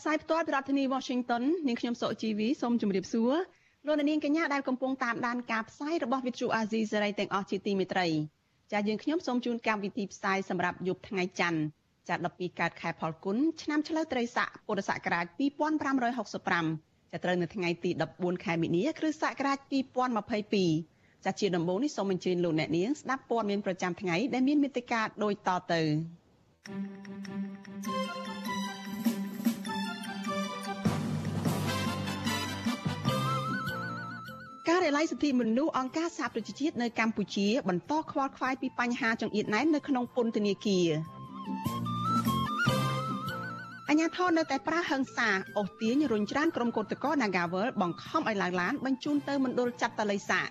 ផ្សាយផ្ទាល់ពីរដ្ឋធានី Washington នាងខ្ញុំសុជីវីសូមជម្រាបសួរលោកអ្នកនាងកញ្ញាដែលកំពុងតាមដានការផ្សាយរបស់ Vithu Azisari ទាំងអស់ជាទីមេត្រីចា៎យើងខ្ញុំសូមជូនកម្មវិធីផ្សាយសម្រាប់យប់ថ្ងៃច័ន្ទចា12កើតខែផលគុណឆ្នាំឆ្លូវត្រីស័កពុរសករាជ2565ចាប់ត្រូវនៅថ្ងៃទី14ខែមិនិនាគ្រិស្តសករាជ2022ចាជាដំបូងនេះសូមអញ្ជើញលោកអ្នកនាងស្ដាប់ព័ត៌មានប្រចាំថ្ងៃដែលមានមេត្តាដូចតទៅ ការិយាល័យសិទ្ធិមនុស្សអង្គការសហប្រជាជាតិនៅកម្ពុជាបន្តខ្វល់ខ្វាយពីបញ្ហាចង្អៀតណែននៅក្នុងពន្ធនាគារអញ្ញាធននៅតែប្រើហិង្សាអូសទាញរុញច្រានក្រុមកោតក្រ Nagawal បង្ខំឲ្យឡើងឡានបញ្ជូនទៅមណ្ឌលចាត់តល័យសា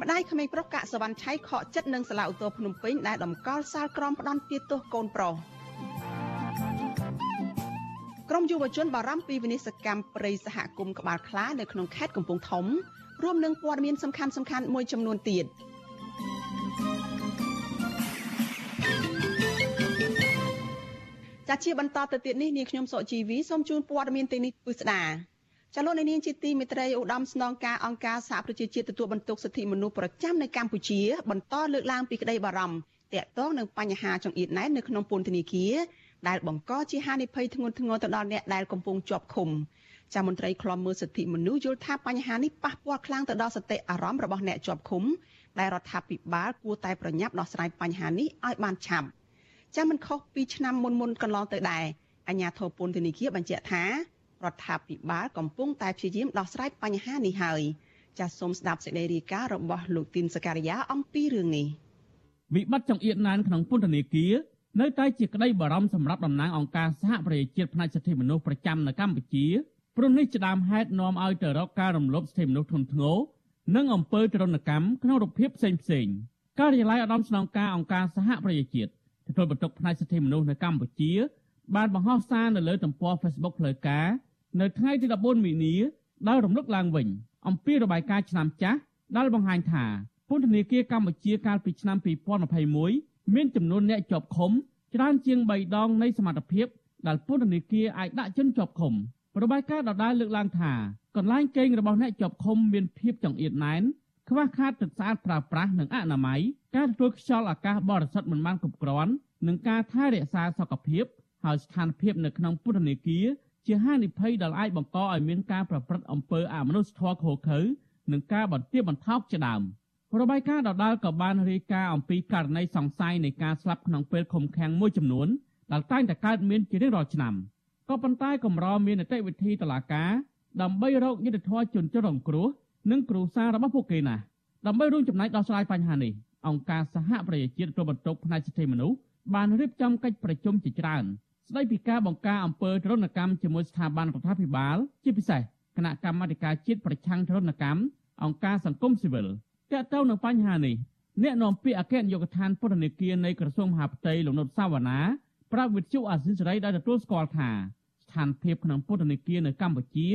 ម្ដាយក្មេងប្រុសកាក់សវណ្ណឆៃខកចិត្តនឹងសាលាឧទ្ធរភ្នំពេញដែលតម្កល់សាលក្រមផ្ដន់ទាទោសកូនប្រុស ក្រមយុវជនបារម្ភពីវិនិស្សកម្មព្រៃសហគមន៍ក្បាលខ្លានៅក្នុងខេត្តកំពង់ធំរួមនឹងព័ត៌មានសំខាន់សំខាន់មួយចំនួនទៀត។ចាជាបន្តទៅទៀតនេះនាងខ្ញុំសុជីវីសូមជូនព័ត៌មានទាំងនេះពិស្ដាចលនានាងជាទីមេត្រីឧត្តមស្នងការអង្គការសហប្រជាជាតិទទួលបន្ទុកសិទ្ធិមនុស្សប្រចាំនៅកម្ពុជា បន្តលើកឡើងពីក្តីបារម្ភទាក់ទងនឹងបញ្ហាចង្អៀតណែននៅក្នុងពន្ធនាគារ ដែលបង្កជាហានិភ័យធ្ងន់ធ្ងរទៅដល់អ្នកដែលកំពុងជាប់ឃុំចាមន្ត្រីខ្លំមើលសិទ្ធិមនុស្សយល់ថាបញ្ហានេះប៉ះពាល់ខ្លាំងទៅដល់សតិអារម្មណ៍របស់អ្នកជាប់ឃុំដែលរដ្ឋាភិបាលគួរតែប្រញាប់ដោះស្រាយបញ្ហានេះឲ្យបានឆាប់ចាំមិនខុសពីឆ្នាំមុនមុនកន្លងទៅដែរអាជ្ញាធរពន្ធនាគារបញ្ជាក់ថារដ្ឋាភិបាលកំពុងតែព្យាយាមដោះស្រាយបញ្ហានេះហើយចាសសូមស្ដាប់សេចក្តីរាយការណ៍របស់លោកទីនសការីយ៉ាអំពីរឿងនេះវិបត្តិចង្អៀតណែនក្នុងពន្ធនាគារ នៅតែជាក្តីបារម្ភសម្រាប់តំណាងអង្គការសហប្រជាជាតិផ្នែកសិទ្ធិមនុស្សប្រចាំនៅកម្ពុជាព្រោះនេះជាដើមហេតុនាំឲ្យទៅរកការរំលោភសិទ្ធិមនុស្សធ្ងន់ធ្ងរនិងអំពើទរណកម្មក្នុងរូបភាពផ្សេងផ្សេងការិយាល័យឧត្តមស្នងការអង្គការសហប្រជាជាតិទទួលបន្ទុកផ្នែកសិទ្ធិមនុស្សនៅកម្ពុជា បានបង្ហោះសារនៅលើទំព័រ Facebook ផ្លូវការនៅថ្ងៃទី14មីនាដោយរំលឹកឡើងវិញ អំពីរបាយការណ៍ឆ្នាំចាស់ដែលបង្ហាញថាពន្ធនាគារកម្ពុជាកាលពីឆ្នាំ2021 មានចំនួនអ្នកជាប់ឃុំច្រើនជាង3ដងនៃសមត្ថភាពដែលពន្ធនាគារអាចដាក់ជនជាប់ឃុំរបាយការណ៍ដដែលលើកឡើងថាកន្លែងគេងរបស់អ្នកជាប់ឃុំមានភាពចង្អៀតណែនខ្វះខាតទឹកស្អាតប្រើប្រាស់និងអនាម័យការទទួលខ្យល់អាកាសបរិសុទ្ធមិនបានគ្រប់គ្រាន់និងការថែរក្សាសុខភាពហើយស្ថានភាពនៅក្នុងពន្ធនាគារជាហានិភ័យដែលអាចបង្កឲ្យមានការប្រព្រឹត្តអំពើអមនុស្សធម៌ខុសខើនិងការបន្ទាបបន្ថោកជាដើម របាយការណ៍ដដាលក៏បានរាយការណ៍អំពីករណីសង្ស័យនៃការស្លាប់ក្នុងពេលឃុំឃាំងមួយចំនួនដែលតែងតែកើតមានជារៀងរាល់ឆ្នាំក៏ប៉ុន្តែកម្រមាននីតិវិធីតុលាការដើម្បីរកយុត្តិធម៌ជនជនរងគ្រោះនិងគ្រួសាររបស់ពួកគេណាស់ដើម្បីរួមចំណែកដោះស្រាយបញ្ហានេះអង្គការសហប្រជាជាតិគ្រប់បន្ទុកផ្នែកសិទ្ធិមនុស្សបានរៀបចំកិច្ចប្រជុំជាច្រើនស្ដីពីការបង្ការអំពើទរណកម្មជាមួយស្ថាប័នរដ្ឋាភិបាល ជាពិសេសគណៈកម្មាធិការជាតិប្រឆាំងទរណកម្មអង្គការសង្គមស៊ីវិល ទាក់ទងនឹងបញ្ហានេះអ្នកនាំពាក្យអគ្គនាយកដ្ឋានពន្ធនាគារនៃក្រសួងមហាផ្ទៃលោកនុតសាវណ្ណាប្រាប់វិទ្យុអាស៊ីសេរីដែលទទួលស្គាល់ថាស្ថានភាពក្នុងពន្ធនាគារនៅកម្ពុជា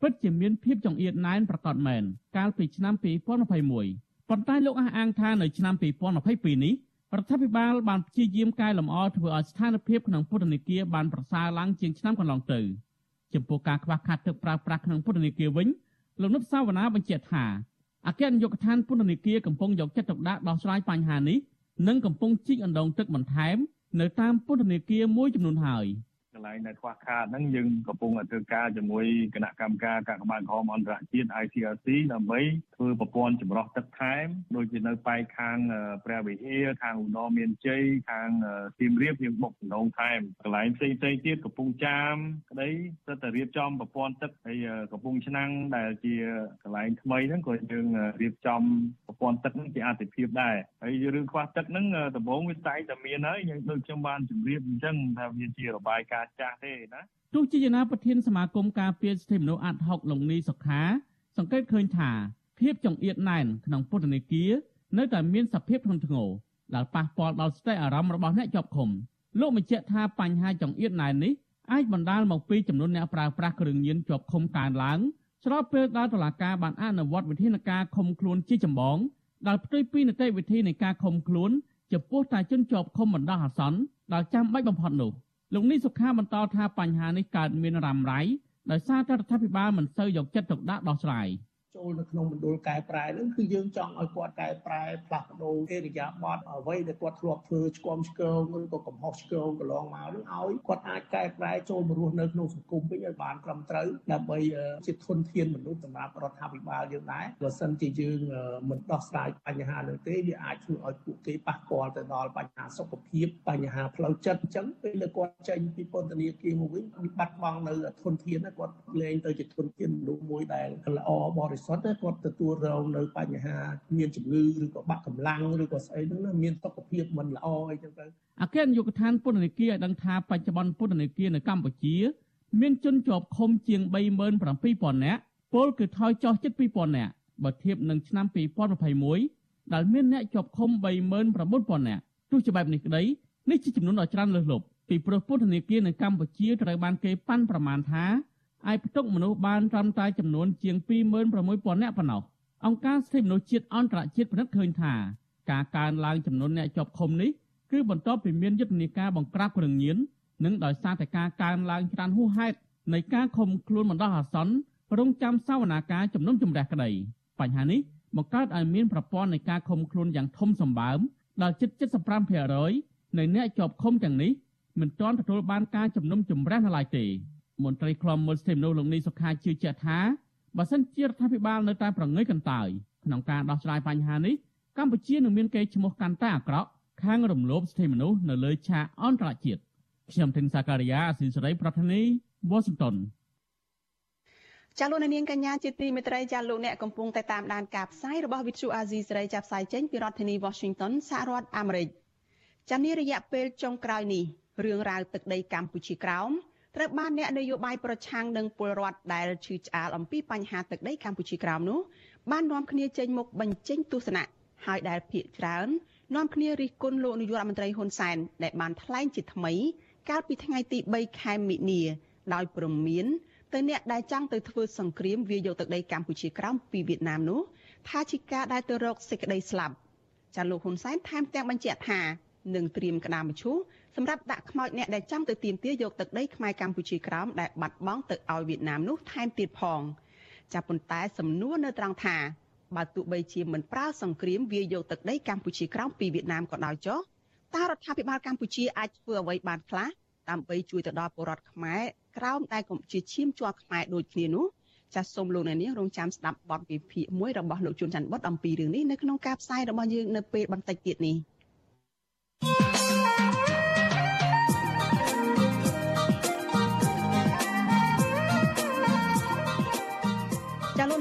ពិតជាមានភាពចង្អៀតណែនប្រកបមែនកាលពីឆ្នាំ2021ប៉ុន្តែលោកអះអាងថានៅឆ្នាំ2022នេះរដ្ឋាភិបាលបានព្យាយាមកែលម្អធ្វើឲ្យស្ថានភាពក្នុងពន្ធនាគារបានប្រសើរឡើងជាងឆ្នាំកន្លងទៅចំពោះការខ្វះខាតទឹកប្រើប្រាស់ក្នុងពន្ធនាគារវិញលោកនុតសាវណ្ណាបញ្ជាក់ថា អគ្គនាយកដ្ឋានពន្ធនាគារកំពុងយកចិត្តទុកដាក់ដោះស្រាយបញ្ហានេះនិងកំពុងជីកអណ្ដូងទឹកបន្ថែមនៅតាមពន្ធនាគារមួយចំនួនហើយ។ក ន្លែងដែលខ្វះខាតហ្នឹងយើងកំពុងធ្វើការជាមួយគណៈកម្មការកាកបាទក្រមអន្តរជាតិ ICRC ដើម្បីធ្វើប្រព័ន្ធចម្រោះទឹកថែមដូចជានៅប៉ែកខាងព្រះវិហារខាងឧត្តរមានជ័យខាងសៀមរាបយើងបុកដំណងថែមកន្លែងផ្សេងផ្សេងទៀតកំពង់ចាមក្តីសិតតែរៀបចំប្រព័ន្ធទឹកហើយកំពង់ឆ្នាំងដែលជាកន្លែងថ្មីហ្នឹងក៏យើងរៀបចំប្រព័ន្ធទឹកហ្នឹងជាអតិភិបដែរហើយរឿងខ្វះទឹកហ្នឹងដំបូងវាតែងតែមានហើយយើងដូចខ្ញុំបានជម្រាបអញ្ចឹងថាវាជារបាយការណ៍ស់ចាស់ទេណាទោះជាយ៉ាងណាប្រធានសមាគមការពារសិទ្ធិមនុស្សអាត់ហុកលងនីសុខា សង្កេតឃើញថាភាពចង្អៀតណែនក្នុងពន្ធនាគារនៅតែមានសភាពធ្ងន់ធ្ងរដែលប៉ះពាល់ដល់ស្ថិរអារម្មណ៍របស់អ្នកជាប់ឃុំលោកបញ្ជាក់ថាបញ្ហាចង្អៀតណែននេះអាចបណ្ដាលមកពីចំនួនអ្នកប្រើប្រាស់គ្រឿងញៀនជាប់ឃុំកើនឡើងស្របពេលដែលតុលាការបានអនុវត្តវិធានការឃុំខ្លួនជាចម្បងដែលផ្ទុយពីនីតិវិធីនៃការឃុំខ្លួនចំពោះតែជនជាប់ឃុំបណ្ដោះអាសន្នដែលចាំបាច់បំផុតនោះ លោកនេះសុខាបន្តថាបញ្ហានេះកើតមានរ៉ាំរ៉ៃដោយសារតែរដ្ឋាភិបាលមិនសូវយកចិត្តទុកដាក់ដោះស្រាយ។ ចូលនៅក្នុងមណ្ឌលកែប្រែហ្នឹងគឺយើងចង់ឲ្យគាត់កែប្រែផ្លាស់ប្ដូរអេរិយាបថអ្វីដែលគាត់ធ្លាប់ធ្វើឆ្គំឆ្គងឬក៏កំហុសឆ្គងកន្លងមកហ្នឹងឲ្យគាត់អាចកែប្រែចូលមករស់នៅក្នុងសង្គមវិញឲ្យបានត្រឹមត្រូវដើម្បីជាធនធានមនុស្សសម្រាប់រដ្ឋាភិបាលយើងដែរបើសិនជាយើងមិនដោះស្រាយបញ្ហានោះទេវាអាចធ្វើឲ្យពួកគេប៉ះពាល់ទៅដល់បញ្ហាសុខភាពបញ្ហាផ្លូវចិត្តអញ្ចឹងពេលគាត់ចេញពីពន្ធនាគារមកវិញបាត់បង់នៅធនធានគាត់លែងទៅជាធនធានមនុស្សមួយដែលល្អបរិសុទ្ធគាត់ទទួលរងនៅបញ្ហា មានជំងឺឬក៏បាក់កម្លាំងឬក៏ស្អីហ្នឹងណាមានសុខភាពមិនល្អអីចឹងទៅអគ្គនាយកដ្ឋានពន្ធនាគារឲ្យដឹងថាបច្ចុប្បន្នពន្ធនាគារនៅកម្ពុជា មានជនជាប់ឃុំជាង37000នាក់ពលគឺថយចុះជិត2000នាក់បើធៀបនឹងឆ្នាំ2021ដែលមានអ្នកជាប់ឃុំ39000នាក់ទោះជាបែបនេះក្តីនេះជាចំនួនដ៏ច្រើនលើសលប់ពីព្រោះពន្ធនាគារនៅកម្ពុជាត្រូវបានគេប៉ាន់ប្រមាណថា អាចផ្ទុកមនុស្សបានត្រឹមតែចំនួនជាង26000នាក់ប៉ុណ្ណោះអង្គការសិទ្ធិមនុស្សជាតិអន្តរជាតិពិនិត្យឃើញថាការកើនឡើងចំនួនអ្នកជាប់ឃុំនេះគឺបន្ទាប់ពីមានយុទ្ធនាការបង្ក្រាបគ្រឿងញៀននិងដោយសារតែការកើនឡើងច្រើនហួសហេតុនៃការឃុំខ្លួនបណ្ដោះអាសន្នរងចាំសវនាការជំនុំជម្រះក្តីបញ្ហានេះបង្កើតឲ្យមានប្រព័ន្ធនៃការឃុំខ្លួនយ៉ាងធំសម្បើមដល់ជិត75%នៃអ្នកជាប់ឃុំទាំងនេះមិនទាន់ទទួលបានការជំនុំជម្រះនៅឡើយទេ មន្ត្រីខ្លំមើលសិទ្ធិមនុស្សលោកនីសុខាជឿជាក់ថាបើសិនជារដ្ឋាភិបាលនៅតែប្រងើយកន្តើយក្នុងការដោះស្រាយបញ្ហានេះកម្ពុជានឹងមានកេរ្តិ៍ឈ្មោះកាន់តែអាក្រក់ខាងរំលោភសិទ្ធិមនុស្សនៅលើឆាកអន្តរជាតិខ្ញុំធីនសាការីយ៉ាអស៊ីសេរីប្រធានីវ៉ាស៊ីនតោនចាលោកនាងកញ្ញាជាទីមេត្រីចាលោកអ្នកកំពុងតែតាមដានការផ្សាយរបស់វិទ្យុអាស៊ីសេរីចាប់ផ្សាយចេញពីរដ្ឋធានី Washington សហរដ្ឋអាមេរិកចានារយៈពេលចុងក្រោយនេះរឿងរ៉ាវទឹកដីកម្ពុជាក្រោម ត្រូវបានអ្នកនយោបាយប្រឆាំងនឹងពលរដ្ឋដែលឈឺឆ្អាលអំពីបញ្ហាទឹកដីកម្ពុជាក្រោមនោះបាននាំគ្នាចេញមុខបញ្ចេញទស្សនៈហើយដែលភាកច្រើននាំគ្នារិះគន់លោកនាយករដ្ឋមន្ត្រីហ៊ុនសែនដែលបានថ្លែងជាថ្មី កាលពីថ្ងៃទី3ខែមិនិនាដោយព្រមានទៅអ្នកដែលចង់ទៅធ្វើសង្គ្រាមវាយកទឹកដីកម្ពុជាក្រោមពីវៀតណាមនោះថាជាការដែលទៅរកសេចក្តីស្លាប់ចាលោកហ៊ុនសែនថែមទាំងបញ្ជាក់ថានឹងត្រៀមក្តាមមឈូស សម្រាប់ដាក់ខ្មោចអ្នកដែលចង់ទៅទាមទារយកទឹកដីខ្មែរកម្ពុជាក្រោមដែលបាត់បង់ទៅឲ្យវៀតណាមនោះថែមទៀតផងចាប់ប៉ុន្តែសំណួរនៅត្រង់ថាបើទោះបីជាមិនប្រើសង្គ្រាមវាយកទឹកដីកម្ពុជាក្រោមពីវៀតណាមក៏ដោយចុះតើរដ្ឋាភិបាលកម្ពុជាអាចធ្វើអ្វីបានខ្លះដើម្បីជួយទៅដល់ពលរដ្ឋខ្មែរក្រោមដែលកម្ពុជាឈាមជាប់ខ្មែរដូចគ្នានោះចាសសូមលោកអ្នកនាងរងចាំស្ដាប់បទវិភាគមួយរបស់លោកជួនច័ន្ទបុតអំពីរឿងនេះនៅក្នុងការផ្សាយរបស់យើងនៅពេលបន្តិចទៀតនេះ។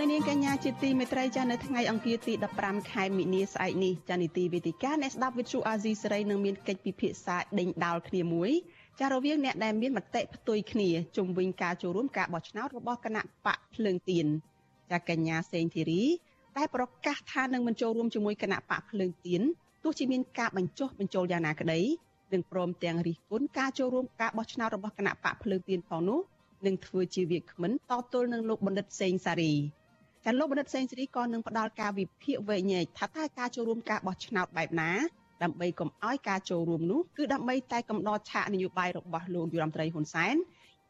ចាលោកនាងកញ្ញាជាទីមេត្រីចានៅថ្ងៃអង្គារទី15ខែមិនិនាស្អែកនេះចានីតិវេទិកាអ្នកស្ដាប់វិទ្យុអាស៊ីសេរីនឹងមានកិច្ចពិភាក្សាដេញដោលគ្នាមួយចារវាងអ្នកដែលមានមតិផ្ទុយគ្នាជុំវិញការចូលរួមការបោះឆ្នោតរបស់គណៈបកភ្លើងទៀនចាកញ្ញាសេងធីរីដែលប្រកាសថានឹងមិនចូលរួមជាមួយគណៈបកភ្លើងទៀនទោះជាមានការបញ្ចុះបញ្ចូលយ៉ាងណាក្តីនិងព្រមទាំងរិះគន់ការចូលរួមការបោះឆ្នោតរបស់គណៈបកភ្លើងទៀនផងនោះនឹងធ្វើជាវាគ្មិនតទល់នឹងលោកបណ្ឌិតសេងសារី ចាលោកបណ្ឌិតសេងសារីក៏នឹងផ្ដល់ការវិភាគវែងញែកថាតើការចូលរួមការបោះឆ្នោតបែបណាដើម្បីកុំឲ្យការចូលរួមនោះគឺដើម្បីតែកំដរឆាកនយោបាយរបស់លោកយុរ៉ាមត្រីហ៊ុនសែន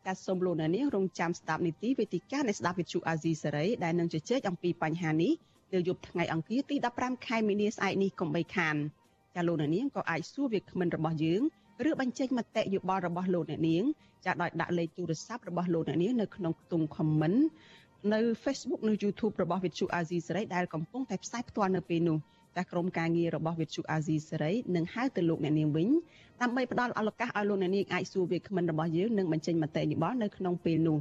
ចាសូមលោកនាងរងចាំស្ដាប់នីតិវេទិកានៃស្ដាប់វិទ្យុអាស៊ីសេរីដែលនឹងជជែកអំពីបញ្ហានេះនៅយប់ថ្ងៃអង្គារទី15ខែមីនាស្អែកនេះកុំបីខានចាលោកនាងក៏អាចសួរវាគ្មិនរបស់យើងឬបញ្ចេញមតិយោបល់របស់លោកអ្នកនាងចាដោយដាក់លេខទូរស័ព្ទរបស់លោកអ្នកនាងនៅក្នុងខ្ទង់ comment នៅ Facebook និង YouTube របស់ Vithu Azizi សេរីដែលកំពុងតែផ្សាយផ្ទាល់នៅពេលនេះចាក្រុមការងាររបស់ Vithu Azizi សេរីនឹងហៅទៅលោកអ្នកនាងវិញដើម្បីផ្ដល់ឱកាសឲ្យលោកអ្នកនាងអាចសួរវាគ្មិនរបស់យើងនិងបញ្ចេញមតិយោបល់នៅក្នុងពេលនោះ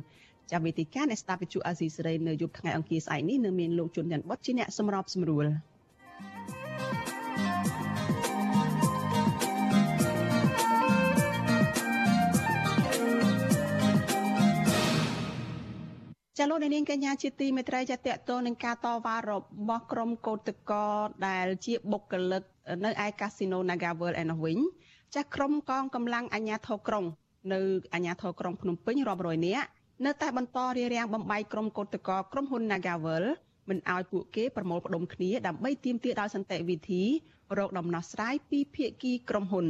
ចាវេទិកាអ្នកស្ដាប់វិទ្យុអាស៊ីសេរីនៅយប់ថ្ងៃអង្គារស្អែកនេះនៅមានលោកជុនច័ន្ទបុតជាអ្នកសម្របសម្រួល ចាលោកនាងកញ្ញាជាទីមេត្រីចាតកតនឹងការតវ៉ារបស់ក្រុមកោតកោដែលជាបុគ្គលិកនៅឯកាស៊ីណូ Naga World ឯនោះវិញចាក្រុមកងកម្លាំងអាជ្ញាធរក្រុង នៅអាជ្ញាធរក្រុងភ្នំពេញរាប់រយនាក់នៅតែបន្តរារាំងបំបីក្រុមកោតកោក្រុមហ៊ុន Naga World មិនឲ្យពួកគេប្រមូលផ្ដុំគ្នាដើម្បីទាមទារដោយសន្តិវិធីរកដំណោះស្រាយពីភាគីក្រុមហ៊ុន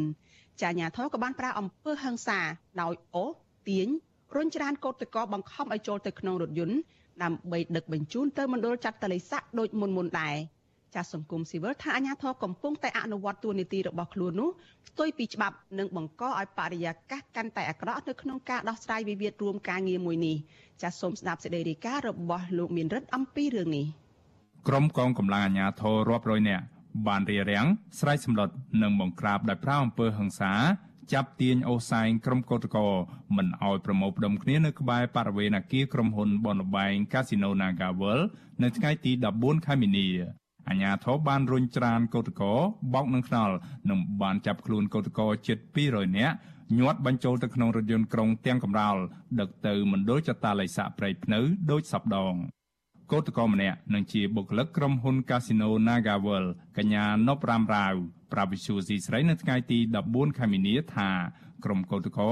ចាអាជ្ញាធរក៏បានប្រើអំពើហិង្សាដោយអូសទាញ រុញច្រានកោតកោបង្ខំឲ្យចូលទៅក្នុងរថយន្តដើម្បីដឹកបញ្ជូនទៅមណ្ឌលចាត់តលិស័កដូចមុនមុនដែរចាសសង្គមស៊ីវិលថាអាញាធរកំពុងតែអនុវត្តទួនាទីរបស់ខ្លួននោះផ្ទុយពីច្បាប់និងបង្កឲ្យបរិយាកាសកាន់តែអាក្រក់នៅក្នុងការដោះស្រាយវិវាទរួមការងារមួយនេះចាសសូមស្ដាប់សេចក្តីរាយការណ៍របស់លោកមានរិទ្ធអំពីរឿងនេះក្រុមកងកម្លាំងអាញាធររាប់រយនាក់បានរៀបរៀងស្រែកសម្លុតនិងបង្ក្រាបដោយប្រើអំពើហិង្សា ចាប់ទាញអូសែងក្រុមកោតក្រមិនឲ្យប្រមូលផ្ដុំគ្នានៅក្បែរបរិវេណអគារក្រុមហ៊ុនបនលបែង Casino NagaWorld នៅថ្ងៃទី14ខែមីនាអាញាធរបានរុញច្រានកោតកោបោកនឹងខ្នល់និងបានចាប់ខ្លួនកោតកោជិត200នាក់ញាត់បញ្ចូលទៅក្នុងរថយន្តក្រុងទាំងកំរោលដឹកទៅមណ្ឌលចតាល័យស័កព្រៃភ្នៅដូចសពដងកោតក្រម្នាក់នឹងជាបុគ្គលិកក្រុមហ៊ុន Casino NagaWorld កញ្ញានប់រាមរាវ ប្រាវិសុយស៊ីស្រីនៅថ្ងៃទី14ខែមីនាថាក្រុមកោតក្រ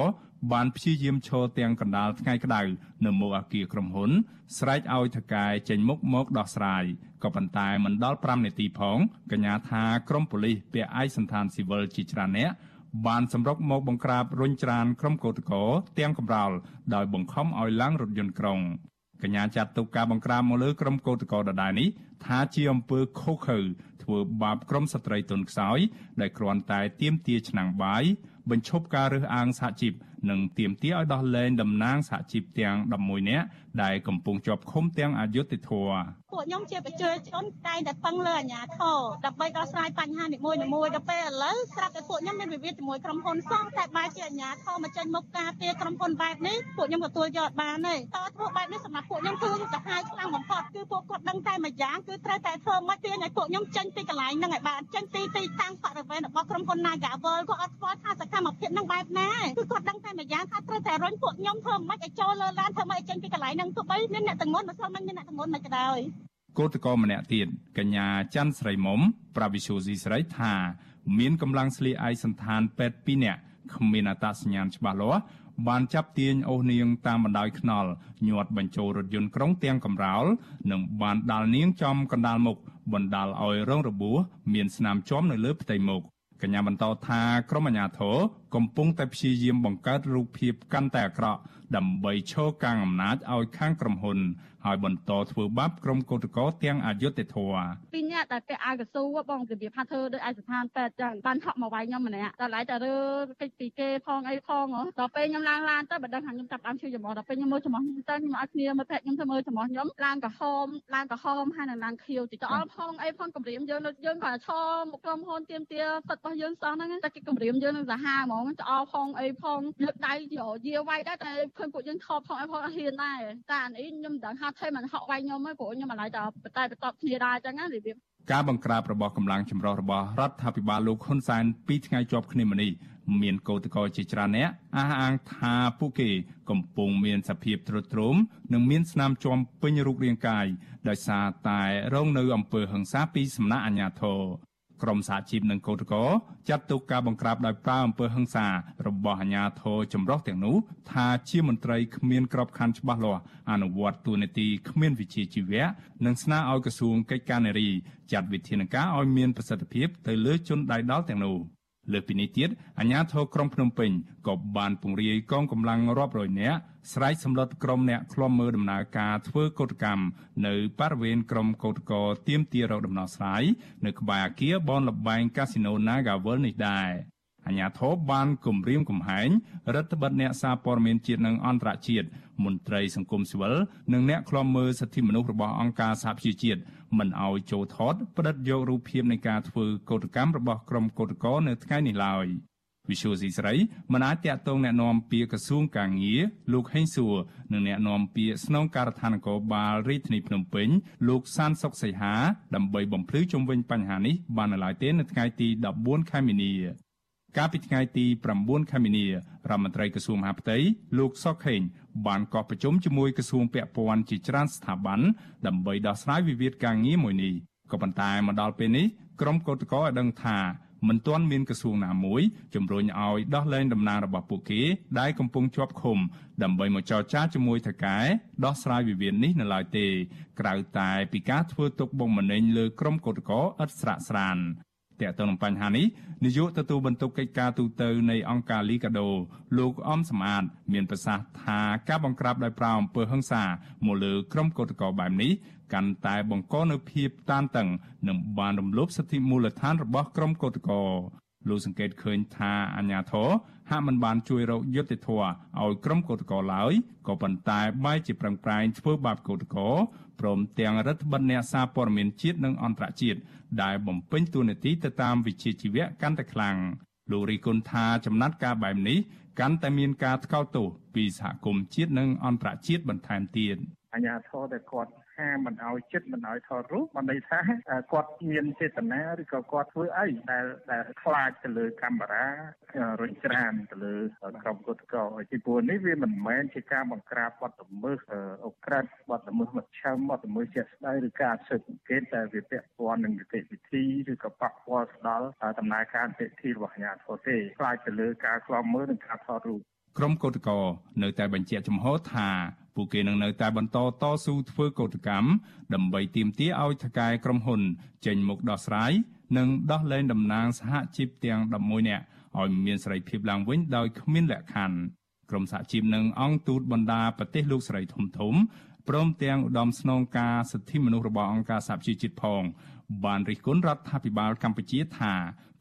បានព្យាយាមឈរទាំងកណ្ដាលថ្ងៃក្តៅនៅមុខអគារក្រុមហ៊ុន ស្រែកឲ្យថកែចេញមុខមកដោះស្រាយក៏ប៉ុន្តែមិនដល់5នាទីផងកញ្ញាថាក្រុមប៉ូលីសពាក់ឯកសណ្ឋានស៊ីវិលជាច្រើនអ្នកបានសម្រុកមកបង្ក្រាបរុញច្រានក្រុមកោតក្រទាំងកំរោលដោយបង្ខំឲ្យឡើងរថយន្តក្រុង កញ្ញាចាត់ទុកការបង្ក្រាបមកលើក្រុមកោតក្រដដែលនេះថាជាអំពើខុសខើធ្វើបាបក្រុមស្ត្រីទុនខ្សោយដែលគ្រាន់តែទាមទារឆ្នាំងបាយបញ្ឈប់ការរើសអើងសហជីព និងទាមទារឲ្យដោះលែងតំណាងសហជីពទាំង11នាក់ដែលកំពុងជាប់ឃុំទាំងអយុធធរពួកខ្ញុំជាប្រជាជនតែងតែពឹងលើអាជ្ញាធរដើម្បីដោះស្រាយបញ្ហានីមួយៗដល់ពេលឥឡូវស្រាប់តែពួកខ្ញុំមានវិវាទជាមួយក្រុមហ៊ុនសោះតែបែរជាអាជ្ញាធរមកចេញមុខការពារក្រុមហ៊ុនបែបនេះពួកខ្ញុំទទួលយកបានទេតើធ្វើបែបនេះសម្រាប់ពួកខ្ញុំគឺទៅហាយខ្លាំងបំផុតគឺពួកគាត់ដឹងតែមួយយ៉ាងគឺត្រូវតែធ្វើមកទាញឲ្យពួកខ្ញុំចេញពីកន្លែងហ្នឹងឲ្យបានចេញពីទីតាំងបរិវេណរបស់ក្រុមហ៊ុន Nagawal គាត់អត់ស្គាល់ថាសកម្មភាពហ្នឹងបែបណាគឺគាត់ដឹងតែមួយយ៉ាងថាត្រូវតែរុញពួកខ្ញុំធ្វើមិនឲ្យចូលលើឡានធ្វើមិនឲ្យចេញពីកន្លែងហ្នឹងទោះបីមានអ្នកទាំងមុនមិនស្គាល់មិនមានអ្នកទាំងមុនមិនក៏ដោយកោតក្រម្នាក់ទៀតកញ្ញាច័ន្ទស្រីមុំប្រាវិសុស៊ីស្រីថាមានកម្លាំងស្លៀកឯកសន្តានពេទ្យ2នាក់គ្មានអត្តសញ្ញាណច្បាស់លាស់បានចាប់ទាញអូសនាងតាមបណ្ដោយខ្នល់ញាត់បញ្ចូលរថយន្តក្រុងទាំងកំរោលនិងបានដាល់នាងចំកណ្ដាលមុខបណ្ដាលឲ្យរងរបួសមានស្នាមជាំនៅលើផ្ទៃមុខ កញ្ញាបន្តថាក្រុមអាជ្ញាធរកំពុងតែព្យាយាមបង្កើតរូបភាពកាន់តែអាក្រក់ដើម្បីឈរកາງអំណាចឲ្យខាងក្រុមហ៊ុនហើយបន្តធ្វើបាបក្រុមកោតក្រទាំងអយុធធរពីរនាក់ដែលពាក់អាវកស៊ូបងរបៀបថាធ្វើដោយឯកស្ថានពេទ្យចឹងបានហក់មកវាយខ្ញុំម្នាក់តែឡៃតែរើកិច្ចពីគេផងអីផងដល់ពេលខ្ញុំឡើងឡានទៅបើដឹងថាខ្ញុំចាប់បានជួយចំអដល់ពេលខ្ញុំមើលចំអខ្ញុំទៅខ្ញុំឲ្យគ្នាមើលភ័ក្រខ្ញុំទៅមើលចំអខ្ញុំឡើងក្រហមឡើងក្រហមហើយនឹងឡើងខៀវតិចអល់ផងអីផងគម្រាមយើងនៅយើងគាត់ឈរមកក្រុមហ៊ុនទៀមទាសិតរបស់យើងសោះហ្នឹងតែគេគម្រាមយើងនឹងសាហាវហ្មងច្អល់ផងអីផងលើកដៃយាវាយដែរតែឃើញពួកយើងថតផងអីផងអត់ហ៊ានដែរតែអានេះខ្ញុំមិនដឹងថាថេមិនហក់វាយខ្ញុំហ្នឹងព្រោះខ្ញុំអាឡ័យតែបតែបន្ទាប់គ្នាដែរអញ្ចឹងណារបៀបការបង្ក្រាបរបស់កម្លាំងចម្រុះរបស់រដ្ឋាភិបាលលោកហ៊ុនសែនពីថ្ងៃជាប់គ្នាមកនេះមានកោតក្រជាច្រើនអ្នកអះអាងថាពួកគេកំពុងមានសភាពទ្រុឌទ្រោមនិងមានស្នាមជាំពេញរូបរាងកាយដោយសារតែរងនៅអំពើហិង្សាពីសំណាក់អាជ្ញាធរ ក្រមសហជីពនិងកោតក្រចាត់ទុកការបង្ក្រាបដោយប្រើអំពើហិង្សារបស់អាជ្ញាធរចម្រុះទាំងនោះថាជាមន្ត្រីគ្មានក្របខ័ណ្ឌច្បាស់លាស់អនុវត្តទួនាទីគ្មានវិជ្ជាជីវៈនិងស្នើឲ្យក្រសួងកិច្ចការនារីចាត់វិធានការឲ្យមានប្រសិទ្ធភាពទៅលើជនដៃដល់ទាំងនោះ លើពីនេះទៀតអាជ្ញាធរក្រុងភ្នំពេញក៏បានពង្រាយកងកម្លាំងរាប់រយនាក់ស្រែកសម្លុតក្រុមអ្នកឃ្លាំមើលដំណើរការធ្វើកោតកម្មនៅបរិវេណក្រុមកោតកោទៀមទារកដំណោះស្រាយនៅក្បែរអគារបនលបែងកាស៊ីណូ Nagawal នេះដែរ អាញាធរបានគម្រាមកំហែងរដ្ឋបិទអ្នកសារព័ត៌មានជាតិនិងអន្តរជាតិមន្ត្រីសង្គមស៊ីវិលនិងអ្នកឃ្លាំមើលសិទ្ធិមនុស្សរបស់អង្គការសហប្រជាជាតិមិនឲ្យចូលថតផ្តិតយករូបភាពនៃការធ្វើកោតកម្មរបស់ក្រុមកោតក្រនៅថ្ងៃនេះឡើយ។វិសុយស៊ីស្រីមិនអាចតាក់ទងแนะនាំពាក្យក្រសួងកាងារលោកហេងសួរនិងแนะនាំពាក្យស្នងការដ្ឋាននគរបាលរាជធានីភ្នំពេញលោកសានសុកសីហាដើម្បីបំភ្លឺជុំវិញបញ្ហានេះបាននៅឡើយទេនៅថ្ងៃទី14ខែមីនា កាលពីថ្ងៃទី9ខែមីនារដ្ឋមន្ត្រីក្រសួងមហាផ្ទៃលោកសុកខេងបានកោះប្រជុំជាមួយក្រសួងពាក់ព័ន្ធជាច្រើនស្ថាប័នដើម្បីដោះស្រាយវិវាទការងារមួយនេះក៏ប៉ុន្តែមកដល់ពេលនេះក្រុមកោតក្រឲ្យដឹងថាមិនទាន់មានក្រសួងណាមួយជំរុញឲ្យដោះលែងតំណែងរបស់ពួកគេដែលកំពុងជាប់ឃុំដើម្បីមកចរចាជាមួយថៅកែដោះស្រាយវិវាទនេះនៅឡើយទេ ក្រៅតែពីការធ្វើទុកបុកម្នេញលើក្រុមកោតក្រឥតស្រាកស្រាន តើតើនឹងបញ្ហានេះនាយកទទួលបន្ទុកកិច្ចការទូតនៃអង្គការលីកាដូលោកអំសំអាត មានប្រសាសន៍ថាការបង្ក្រាបដោយប្រើអំពើហិង្សាមកលើក្រុមកោតក្របែបនេះកាន់តែបង្កនូវភាពតានតឹងនិងបានរំលោភសិទ្ធិមូលដ្ឋានរបស់ក្រុមកោតក្រលោកសង្កេតឃើញថាអាញាធរ ហាក់មិនបានជួយរកយុត្តិធម៌ឲ្យក្រុមកោតក្រឡើយក៏ប៉ុន្តែបែរជាប្រឹងប្រែងធ្វើបាបកោតក្រព្រមទាំងរដ្ឋបិទអ្នកសារព័ត៌មានជាតិនិងអន្តរជាតិដែលបំពេញតួនាទីទៅតាមវិជ្ជាជីវៈកាន់តែខ្លាំងលោករីគុណថាចំណាត់ការបែបនេះកាន់តែមានការថ្កោលទោសពីសហគមន៍ជាតិនិងអន្តរជាតិបន្ថែមទៀតអាញាធរតែគាត់ ហាមិនឲ្យចិត្តមិនឲ្យថតរូបបានន័យថាគាត់មានចេតនាឬក៏គាត់ធ្វើអីដែលដែលខ្លាចទៅលើកាមេរ៉ារុញច្រានទៅលើក្រុមគុតកោពីព្រោះនេះវាមិនមែនជាការបង្ក្រាបបទល្មើសអូក្រិតបទល្មើសមជ្ឈិមបទល្មើសជាក់ស្ដែងឬការស៊ើបអង្កេតតែវាពាក់ព័ន្ធនឹងនីតិវិធីឬក៏ប៉ះពាល់ស្ដល់ដំណើរការនីតិវិធីរបស់អាជ្ញាធរទេខ្លាចទៅលើការខ្លាំមើលនិងការថតរូប ក្រុមកោតកោនៅតែបញ្ជាក់ចំហថាពួកគេនឹងនៅតែបន្តតស៊ូធ្វើកោតកម្មដើម្បីទាមទារឲ្យថកែក្រុមហ៊ុន ចេញមុខដោះស្រាយនិងដោះលែងតំណាងសហជីពទាំង11នាក់ឲ្យមានសេរីភាពឡើងវិញដោយគ្មានលក្ខខណ្ឌក្រុមសហជីពនិងអង្គទូតបណ្ដាប្រទេសលោកសេរីធំធំ ព្រមទាំងឧត្តមស្នងការសិទ្ធិមនុស្សរបស់អង្គការសហប្រជាជាតិផង បានរិះគន់រដ្ឋាភិបាលកម្ពុជាថា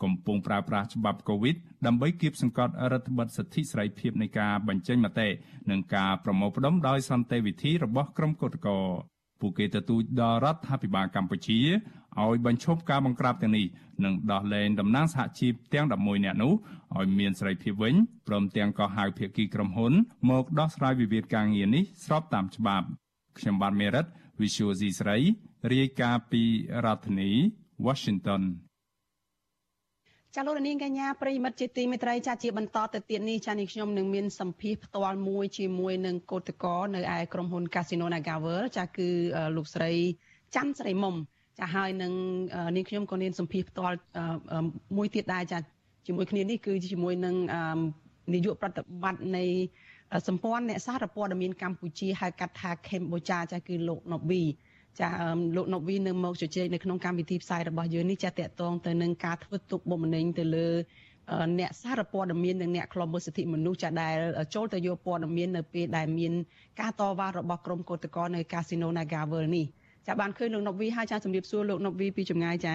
កំពុងប្រើប្រាស់ច្បាប់កូវីដដើម្បីគៀបសង្កត់រដ្ឋបတ်សិទ្ធិសេរីភាពនៃការបញ្ចេញមតិនិងការប្រមូលផ្ដុំដោយសន្តិវិធីរបស់ក្រុមកោតក្រពួកគេទទូចដល់រដ្ឋាភិបាលកម្ពុជាឲ្យបញ្ឈប់ការបង្ក្រាបទាំងនេះនិងដោះលែងតំណាងសហជីពទាំង11នាក់នោះឲ្យមានសេរីភាពវិញព្រមទាំងក៏ហៅភាគីក្រុមហ៊ុនមកដោះស្រាយវិវាទការងារនេះស្របតាមច្បាប់ ខ្ញុំបាទមេរិត Visual C ស្រីរាយការណ៍ពីរដ្ឋធានី Washington ចាលោកនាងកញ្ញាប្រិមិត្តជាទីមេត្រីចាជាបន្តទៅទៀតនេះចានេះខ្ញុំនឹងមានសម្ភារផ្ទាល់មួយជាមួយនឹងកោតកោនៅឯក្រុមហ៊ុន Casino Nagavel ចាគឺលោកស្រីច័ន្ទស្រីមុំចាហើយនឹងនាងខ្ញុំក៏មានសម្ភារផ្ទាល់មួយទៀតដែរចាជាមួយគ្នានេះគឺជាមួយនឹងនាយកប្រតិបត្តិនៃ សម្ព័ន្ធអ្នកសារព័ត៌មានកម្ពុជាហៅកាត់ថា Cambodia ចាគឺលោកណូវីចាលោកណូវីនៅមកជជែកនៅក្នុងកម្មវិធីផ្សាយរបស់យើងនេះចាតកតងទៅនឹងការធ្វើទុកបុកម្នេញទៅលើអ្នកសារព័ត៌មាននិងអ្នកខ្លំមើលសិទ្ធិមនុស្សចាដែលចូលទៅយកព័ត៌មាននៅពេលដែលមានការតវ៉ារបស់ក្រុមកោតក្រនៅកាស៊ីណូ Nagavel នេះចាបានឃើញលោកណូវីហើយចាជំរាបសួរលោកណូវីពីចម្ងាយចា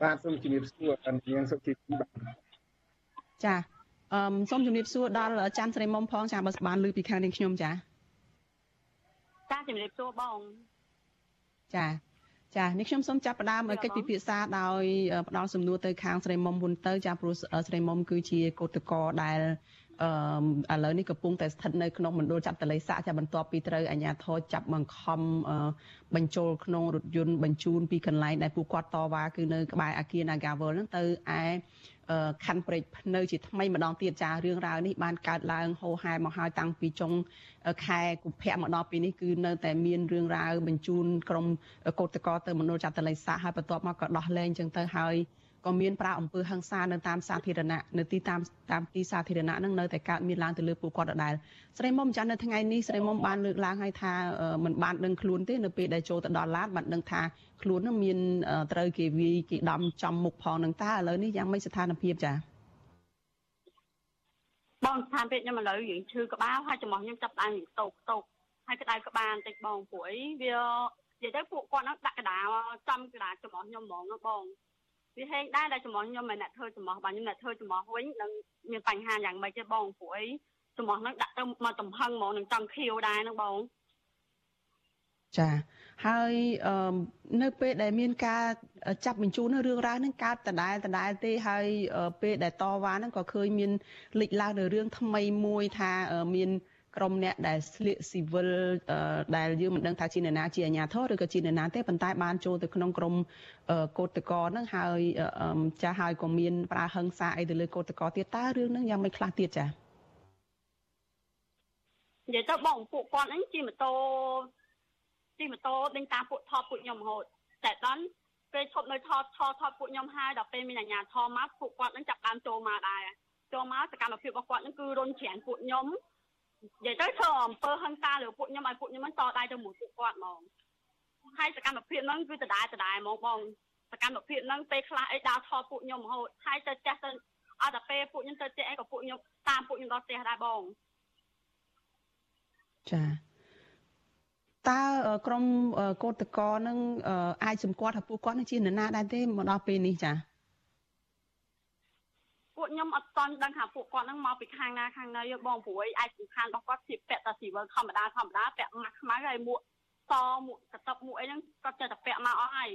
បាទសូមជំរាបសួរអនាងសុជីវីបាទ ចាអឺសូមជំរាបសួរដល់ច័ន្ទស្រីមុំផងចាបើបានលើពីខាងនាងខ្ញុំចាចាជំរាបសួរបងចាចានេះខ្ញុំសូមចាប់ផ្ដើមកិច្ចពិភាក្សាដោយផ្ដល់សំណួរទៅខាងស្រីមុំមុនទៅចាព្រោះស្រីមុំគឺជាកោតកោដែលអឺឥឡូវនេះកំពុងតែស្ថិតនៅក្នុងមណ្ឌលចាប់តល័យសាក់ចាបន្ទាប់ពីត្រូវអាជ្ញាធរចាប់បង្ខំបញ្ចូលក្នុងរថយន្តបញ្ជូនពីកន្លែងដែលពួកគាត់តវ៉ាគឺនៅក្បែរអគារ Nagawal ហ្នឹងទៅឯ ខណ្ឌព្រែកភ្នៅជាថ្មីម្ដងទៀតចារឿងរ៉ាវនេះបានកើតឡើងហូរហែមកហើយតាំងពីចុងខែកុម្ភៈមកដល់ពេលនេះគឺនៅតែមានរឿងរ៉ាវបញ្ជូនក្រុមកោតក្រទៅមណ្ឌលចាត់តល័យសាហើយបន្ទាប់មកក៏ដោះលែងចឹងទៅហើយ ក៏មានប្រាអំពើហិង្សានៅតាមសាធារណៈនៅទីតាមតាមទីសាធារណៈហ្នឹងនៅតែកើតមានឡើងទៅលើពួកគាត់ដដែលស្រីមុំចាស់នៅថ្ងៃនេះស្រីមុំបានលើកឡើងឲ្យថាมันបានដឹងខ្លួនទេនៅពេលដែលចូលទៅដល់ឡានបានដឹងថាខ្លួននឹងមានត្រូវគេវាយគេដំចំមុខផងនឹងតើឥឡូវនេះយ៉ាងម៉េចស្ថានភាពចាបងស្ថានភាពខ្ញុំឥឡូវយើងឈឺក្បាលហើយចំោះខ្ញុំចាប់ដើមតោកតោកហើយក្តៅក្បាលបន្តិចបងព្រោះអីវានិយាយទៅពួកគាត់ហ្នឹងដាក់កដាចំកដាចំោះខ្ញុំហ្មងបង វាហេងដែរដែលចំោះខ្ញុំមិនអ្នកធ្វើចំោះបាទខ្ញុំអ្នកធ្វើចំោះវិញនឹងមានបញ្ហាយ៉ាងម៉េចទេបងព្រោះអីចំោះហ្នឹងដាក់ទៅមកទំហឹងហ្មងនឹងចង់ខៀវដែរហ្នឹងបងចាហើយនៅពេលដែលមានការចាប់បញ្ជូនរឿងរ៉ាវហ្នឹងកើតដដែលដដែលទេហើយពេលដែលតវ៉ាហ្នឹងក៏ឃើញមានលេចឡើងនៅរឿងថ្មីមួយថាមាន ក្រុមអ្នកដែលស្លៀកស៊ីវិលដែលយើងមិនដឹងថាជានរណាជាអាជ្ញាធរឬក៏ជានរណាទេប៉ុន្តែបានចូលទៅក្នុងក្រុមកោតកោហ្នឹងហើយចាស់ហើយក៏មានប្រើហិង្សាអីទៅលើកោតកោទៀតតើរឿងហ្នឹងយ៉ាងម៉េចខ្លះទៀតចា៎និយាយទៅបងពួកគាត់ហ្នឹងជិះម៉ូតូជិះម៉ូតូដេញតាមពួកថតពួកខ្ញុំរហូតតែដល់ពេលឈប់នៅថតថតថតពួកខ្ញុំហើយដល់ពេលមានអាជ្ញាធរមកពួកគាត់នឹងចាប់បានចូលមកដែរចូលមកសកម្មភាពរបស់គាត់នឹងគឺរុនច្រានពួកខ្ញុំ និយាយទៅធ្វើអំពើហិង្សាលើពួកខ្ញុំឲ្យពួកខ្ញុំហ្នឹងតដៃទៅមួយពួកគាត់ហ្មងហើយសកម្មភាពហ្នឹងគឺដដែលដដែលហ្មងបងសកម្មភាពហ្នឹងពេលខ្លះអីដើរថតពួកខ្ញុំរហូតហើយទៅចេះទៅអត់តែពេលពួកខ្ញុំទៅចេះអីក៏ពួកខ្ញុំតាមពួកខ្ញុំដល់ផ្ទះដែរបងចាតើក្រុមកោតកោនឹងអាចសម្គាល់ថាពួកគាត់នឹងជានរណាដែរទេមកដល់ពេលនេះចាពួក ខ្ញុំអត់តន់ដឹងថាពួកគាត់នឹងមកពីខាងណាខាងណីបងព្រួយអាចសំខាន់របស់គាត់ជាពាក់តែស៊ីវិលធម្មតាធម្មតាពាក់ម៉ាស់ខ្មៅហើយមួកសមួកកតប់មួកអីហ្នឹងគាត់ចេះតែពាក់មកអស់ហើយ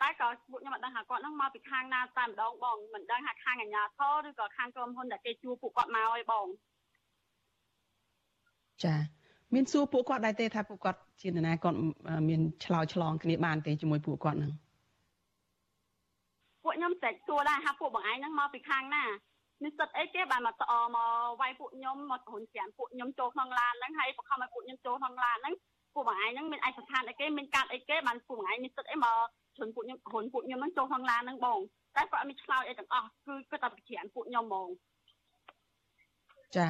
តែក៏ពួកខ្ញុំអត់ដឹងថាគាត់នឹងមកពីខាងណាតែម្ដងបងមិនដឹងថាខាងអាជ្ញាធរឬក៏ខាងក្រុមហ៊ុនដែលគេជួពួកគាត់មកអីបងចាមានសួរពួកគាត់ដែរទេថាពួកគាត់ជានរណាគាត់មានឆ្លោយឆ្លងគ្នាបានទេជាមួយពួកគាត់ហ្នឹងពួក ខ្ញុំតែសួរដែរថាពួកបងឯងហ្នឹងមកពីខាងណានិស្សិតអីគេបានមកតអមកវាយពួកខ្ញុំមករុញច្រានពួកខ្ញុំចូលក្នុងឡានហ្នឹងហើយបង្ខំឲ្យពួកខ្ញុំចូលក្នុងឡានហ្នឹងពួកបងឯងហ្នឹងមានឯកសណ្ឋានអីគេមានកាតអីគេបានពួកបងឯងនិស្សិតអីមកជន់ពួកខ្ញុំរុញពួកខ្ញុំហ្នឹងចូលក្នុងឡានហ្នឹងបងតែគាត់អត់មានឆ្លោយអីទាំងអស់គឺគាត់តែច្រានពួកខ្ញុំហ្មងចា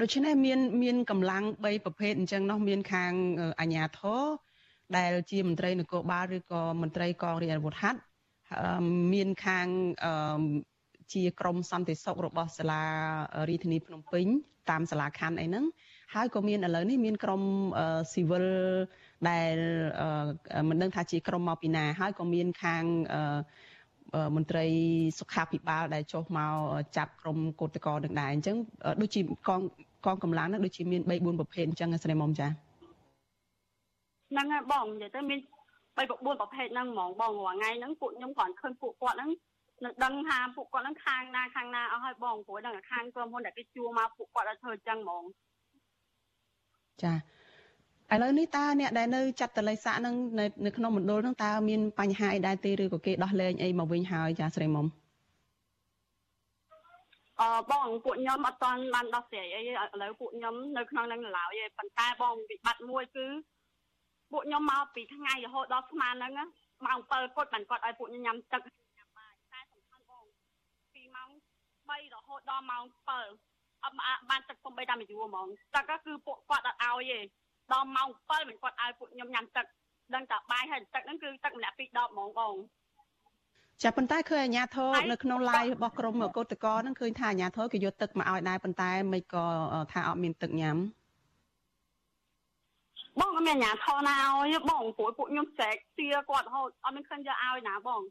ដូច្នេះមានមានកម្លាំង3ប្រភេទអញ្ចឹងនោះមានខាងអាជ្ញាធរដែលជាមន្ត្រីនគរបាលឬក៏មន្ត្រីកងរាជអាវុធហត្ថ មានខាងជាក្រមសន្តិសុខរបស់សាលារាជធានីភ្នំពេញ តាមសាលាខណ្ឌអីហ្នឹងហើយក៏មានឥឡូវនេះមានក្រមស៊ីវិលដែលមិនដឹងថាជាក្រមមកពីណាហើយក៏មានខាងមន្ត្រីសុខាភិបាលដែលចុះមកចាប់ក្រុមកោតក្រនឹងដែរអញ្ចឹងដូចជាកងកងកម្លាំងហ្នឹងដូចជាមាន3 4ប្រភេទអញ្ចឹងស្រីមុំចាហ្នឹងហើយបងនិយាយទៅមាន 3 4ប្រភេទហ្នឹងហ្មងបងរាល់ថ្ងៃហ្នឹងពួកខ្ញុំគ្រាន់ឃើញពួកគាត់ហ្នឹងនៅដឹងថាពួកគាត់ហ្នឹងខាងណាខាងណាអស់ហើយបងព្រោះដឹងថាខាងក្រុមហ៊ុនដែលគេជួមកពួកគាត់ឲ្យធ្វើអញ្ចឹងហ្មងចាឥឡូវនេះតើអ្នកដែលនៅចាត់តល័យស័កនឹងនៅនៅក្នុងមណ្ឌលនឹងតើមានបញ្ហាអីដែរទេឬក៏គេដោះលែងអីមកវិញហើយចាស្រីមុំអឺបងពួកខ្ញុំអត់ទាន់បានដោះស្រាយអីឥឡូវពួកខ្ញុំនៅក្នុងនឹងឡើយឯងប៉ុន្តែបងវិបត្តិមួយគឺ ពួកខ្ញុំមកពីថ្ងៃរហូតដល់ស្មានហ្នឹងម៉ោង7គាត់បានគាត់ឲ្យពួកខ្ញុំញ៉ាំទឹកញ៉ាំបាយតែសំខាន់បងពីម៉ោង3រហូតដល់ម៉ោង7អត់បានទឹកពំបីតាមយូរហ្មងទឹកគឺពួកគាត់អត់ឲ្យទេដល់ម៉ោង7មិនគាត់ឲ្យពួកខ្ញុំញ៉ាំទឹកដឹងតែបាយហើយទឹកហ្នឹងគឺទឹកម្នាក់ពីរដបហ្មងបងចាប៉ុន្តែឃើញអាញាធរនៅក្នុង live របស់ក្រមកោតកោហ្នឹងឃើញថាអាញាធរគេយកទឹកមកឲ្យដែរប៉ុន្តែមិនក៏ថាអត់មានទឹកញ៉ាំ បងអត់មានអាញាធរណាឲ្យបងព្រោះពួកខ្ញុំចែកទាគាត់រហូតអត់មានឃើញយកឲ្យណាបង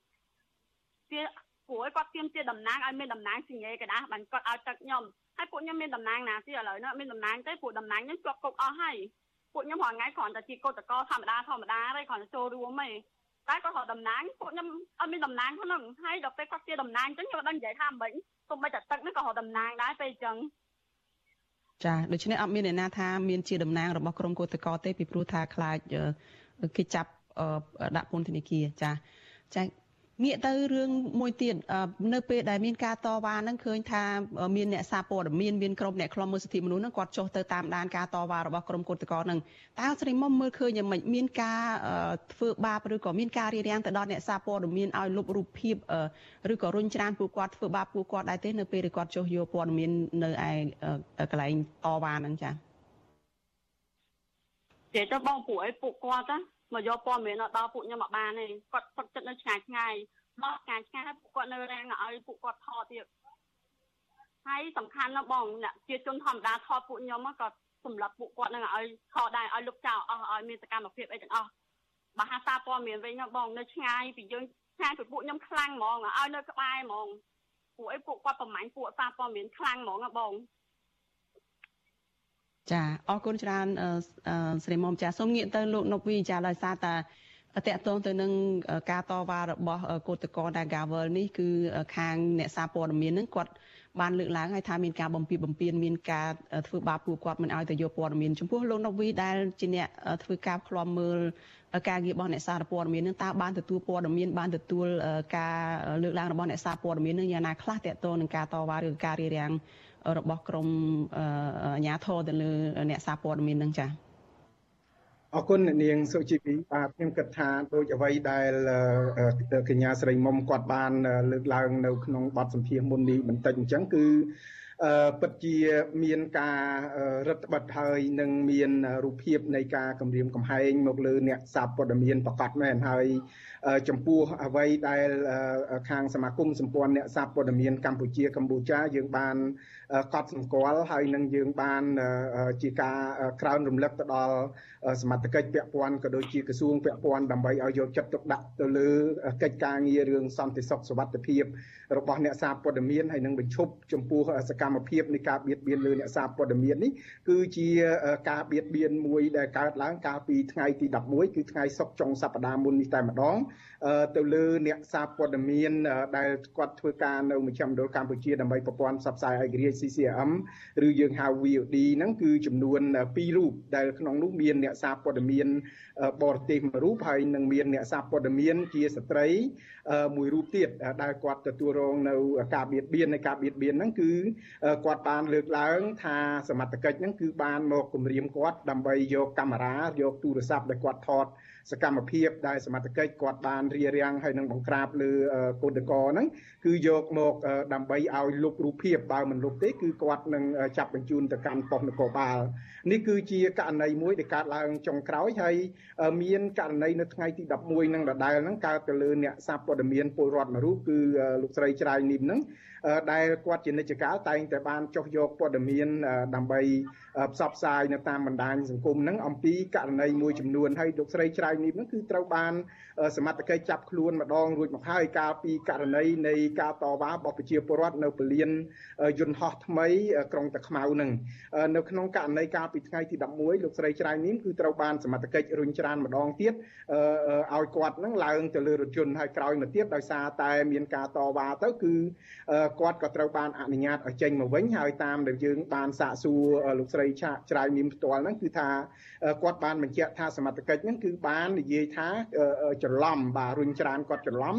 ទាព្រោះគាត់ទៀមទាតំណាងឲ្យមានតំណាងសញ្ញាកដាស់បានគាត់ឲ្យទឹកខ្ញុំហើយពួកខ្ញុំមានតំណាងណាទៀតឥឡូវនេះមានតំណាងទេពួកតំណាងខ្ញុំជាប់គុកអស់ហើយពួកខ្ញុំរាល់ថ្ងៃគ្រាន់តែជាកោតកោធម្មតាធម្មតាទេគ្រាន់តែចូលរួមទេតែគាត់រកតំណាងពួកខ្ញុំអត់មានតំណាងហ្នឹងហើយដល់ពេលគាត់ជាតំណាងអញ្ចឹងខ្ញុំអត់ដឹងនិយាយថាមិនសូម្បីតែទឹកហ្នឹងក៏រកតំណាងដែរពេលអញ្ចឹង ចាដូច្នេះអត់មានអ្នកណាថាមានជាតំណាងរបស់ក្រុមកោតកោទេពីព្រោះថាខ្លាចគេចាប់ដាក់ពន្ធនាគារចាចា ងាកទៅរឿងមួយទៀតនៅពេលដែលមានការតវ៉ាហ្នឹងឃើញថាមានអ្នកសារព័ត៌មានមានក្រុមអ្នកខ្លំមើលសិទ្ធិមនុស្សហ្នឹងគាត់ចុះទៅតាមដានការតវ៉ារបស់ក្រុមគុតកោហ្នឹងតើស្រីមុំមើលឃើញយ៉ាងម៉េចមានការធ្វើបាបឬក៏មានការរារាំងទៅដល់អ្នកសារព័ត៌មានឲ្យលុបរូបភាពឬក៏រុញច្រានពួកគាត់ធ្វើបាបពួកគាត់ដែរទេនៅពេលដែលគាត់ចុះយកព័ត៌មាននៅឯកន្លែងតវ៉ាហ្នឹងចា៎ចេះទៅបងពួកអីពួកគាត់ណា មកយកព័ត៌មានដល់ពួកខ្ញុំមកបានទេគាត់ផុតចិត្តនៅឆ្ងាយឆ្ងាយមកឆ្ងាយឆ្ងាយហើយពួកគាត់នៅរាំងឲ្យពួកគាត់ថតទៀតហើយសំខាន់ណាស់បងអ្នកជាជនធម្មតាថតពួកខ្ញុំក៏សម្រាប់ពួកគាត់នឹងឲ្យថតដែរឲ្យលុបចោលអស់ឲ្យមានសកម្មភាពអីទាំងអស់បើហាសាព័ត៌មានវិញណាបងនៅឆ្ងាយពីយើងឆ្ងាយពីពួកខ្ញុំខ្លាំងហ្មងឲ្យនៅក្បែរហ្មងពួកអីពួកគាត់ប្រមាញ់ពួកសារព័ត៌មានខ្លាំងហ្មងណាបង ចាអរគុណច្រើនស្រីមុំចាសូមងាកទៅលោកនុកវីចាដោយសារតាតកតងទៅនឹងការតវ៉ារបស់គឧតកោ Nagavel នេះគឺខាងអ្នកសារព័ត៌មាននឹងគាត់បានលើកឡើងហើយថាមានការបំពីបំពេញមានការធ្វើបាបពួកគាត់មិនឲ្យទៅយកព័ត៌មានចំពោះលោកណូវីដែលជាអ្នកធ្វើការឃ្លាំមើលការងាររបស់អ្នកសារព័ត៌មាននឹងតើបានទទួលព័ត៌មានបានទទួលការលើកឡើងរបស់អ្នកសារព័ត៌មាននឹងយ៉ាងណាខ្លះតកតងនឹងការតវ៉ាឬការរៀបរៀង របស់ក្រមអាជ្ញាធរទៅលើអ្នកសារព័ត៌មាននឹងចា៎អរគុណអ្នកនាងសុជីវីបាទខ្ញុំគិតថាដូចអ្វីដែលកញ្ញាស្រីមុំគាត់បាន លើកឡើងនៅក្នុងបទសម្ភាសន៍មុននេះបន្តិចអញ្ចឹងគឺពិតជាមានការរដ្ឋបတ်ហើយនឹងមានរូបភាពនៃការគម្រាមកំហែងមកលើអ្នកសារព័ត៌មានប្រកាសមែនហើយ ចំពោះអ្វីដែលខាងសមាគមសម្ព័ន្ធអ្នកសារព័ត៌មានកម្ពុជាកម្ពុជាយើងបានកត់សម្គាល់ហើយនឹងយើងបានជាការក្រើនរំលឹកទៅដល់សមត្ថកិច្ចពាក់ព័ន្ធក៏ដូចជាក្រសួងពាក់ព័ន្ធដើម្បីឲ្យយកចិត្តទុកដាក់ទៅលើកិច្ចការងាររឿងសន្តិសុខសុវត្ថិភាពរបស់អ្នកសារព័ត៌មានហើយនឹងបញ្ឈប់ចំពោះសកម្មភាពនៃការបៀតបៀនលើអ្នកសារព័ត៌មាននេះគឺជាការបៀតបៀនមួយដែលកើតឡើងកាលពីថ្ងៃទី11គឺថ្ងៃសុក្រចុងសប្តាហ៍មុននេះតែម្ដងទៅលើអ្នកសារព័ត៌មានដែលគាត់ធ្វើការនៅមជ្ឈមណ្ឌលកម្ពុជាដើម្បីប្រព័ន្ធផ្សព្វផ្សាយឯករាជ្យ CCM ឬយើងហៅ VOD ហ្នឹងគឺចំនួន2រូបដែលក្នុងនោះមានអ្នកសារព័ត៌មានបរទេសមួយរូបហើយនឹងមានអ្នកសារព័ត៌មានជាស្ត្រីមួយរូបទៀតដែលគាត់ទទួលរងនៅការបៀតបៀននៃការបៀតបៀនហ្នឹងគឺគាត់បានលើកឡើងថាសមត្ថកិច្ចហ្នឹងគឺបានមកគម្រាមគាត់ដើម្បីយកកាមេរ៉ាយកទូរស័ព្ទដែលគាត់ថត សកម្មភាពដែលសមត្ថកិច្ចគាត់បានរៀបរៀងហើយនឹងបង្ក្រាបលើកូដកហ្នឹងគឺយកមកដើម្បីឲ្យលុបរូបភាពបើមិនលុបទេគឺគាត់នឹងចាប់បញ្ជូនទៅកាន់ប៉ុស្តិ៍នគរបាលនេះគឺជាករណីមួយដែលកើតឡើងចុងក្រោយហើយមានករណីនៅថ្ងៃទី11នឹងដដែលហ្នឹងកើតទៅលើអ្នកសាព័ត៌មានពលរដ្ឋមួយរូបគឺលោកស្រីច្រាយនីមហ្នឹងដែលគាត់ជានិច្ចកាលតែងតែបានចុះយកព័ត៌មានដើម្បីផ្សព្វផ្សាយនៅតាមបណ្ដាញសង្គមហ្នឹងអំពីករណីមួយចំនួនហើយលោកស្រីច្រាយនេះហ្នឹងគឺត្រូវបានសមត្ថកិច្ចចាប់ខ្លួនម្ដងរួចមកហើយកាលពីករណីនៃការតវ៉ារបស់ប្រជាពលរដ្ឋនៅពលានយន្តហោះថ្មីក្រុងតាខ្មៅហ្នឹងនៅក្នុងករណីកាលពីថ្ងៃទី11លោកស្រីច្រាយនេះគឺត្រូវបានសមត្ថកិច្ចរុញច្រានម្ដងទៀតឲ្យគាត់ហ្នឹងឡើងទៅលើរថយន្តហើយក្រោយមកទៀតដោយសារតែមានការតវ៉ាទៅគឺគាត់ក៏ត្រូវបានអនុញ្ញាតឲ្យចេញមកវិញហើយតាមដែលយើងបានសាកសួរលោកស្រីឆាច្រាយមីមផ្ទាល់ហ្នឹងគឺថាគាត់បានបញ្ជាក់ថាសមត្ថកិច្ចហ្នឹងគឺបាននិយាយថាច្រឡំបាទរុញច្រានគាត់ច្រឡំ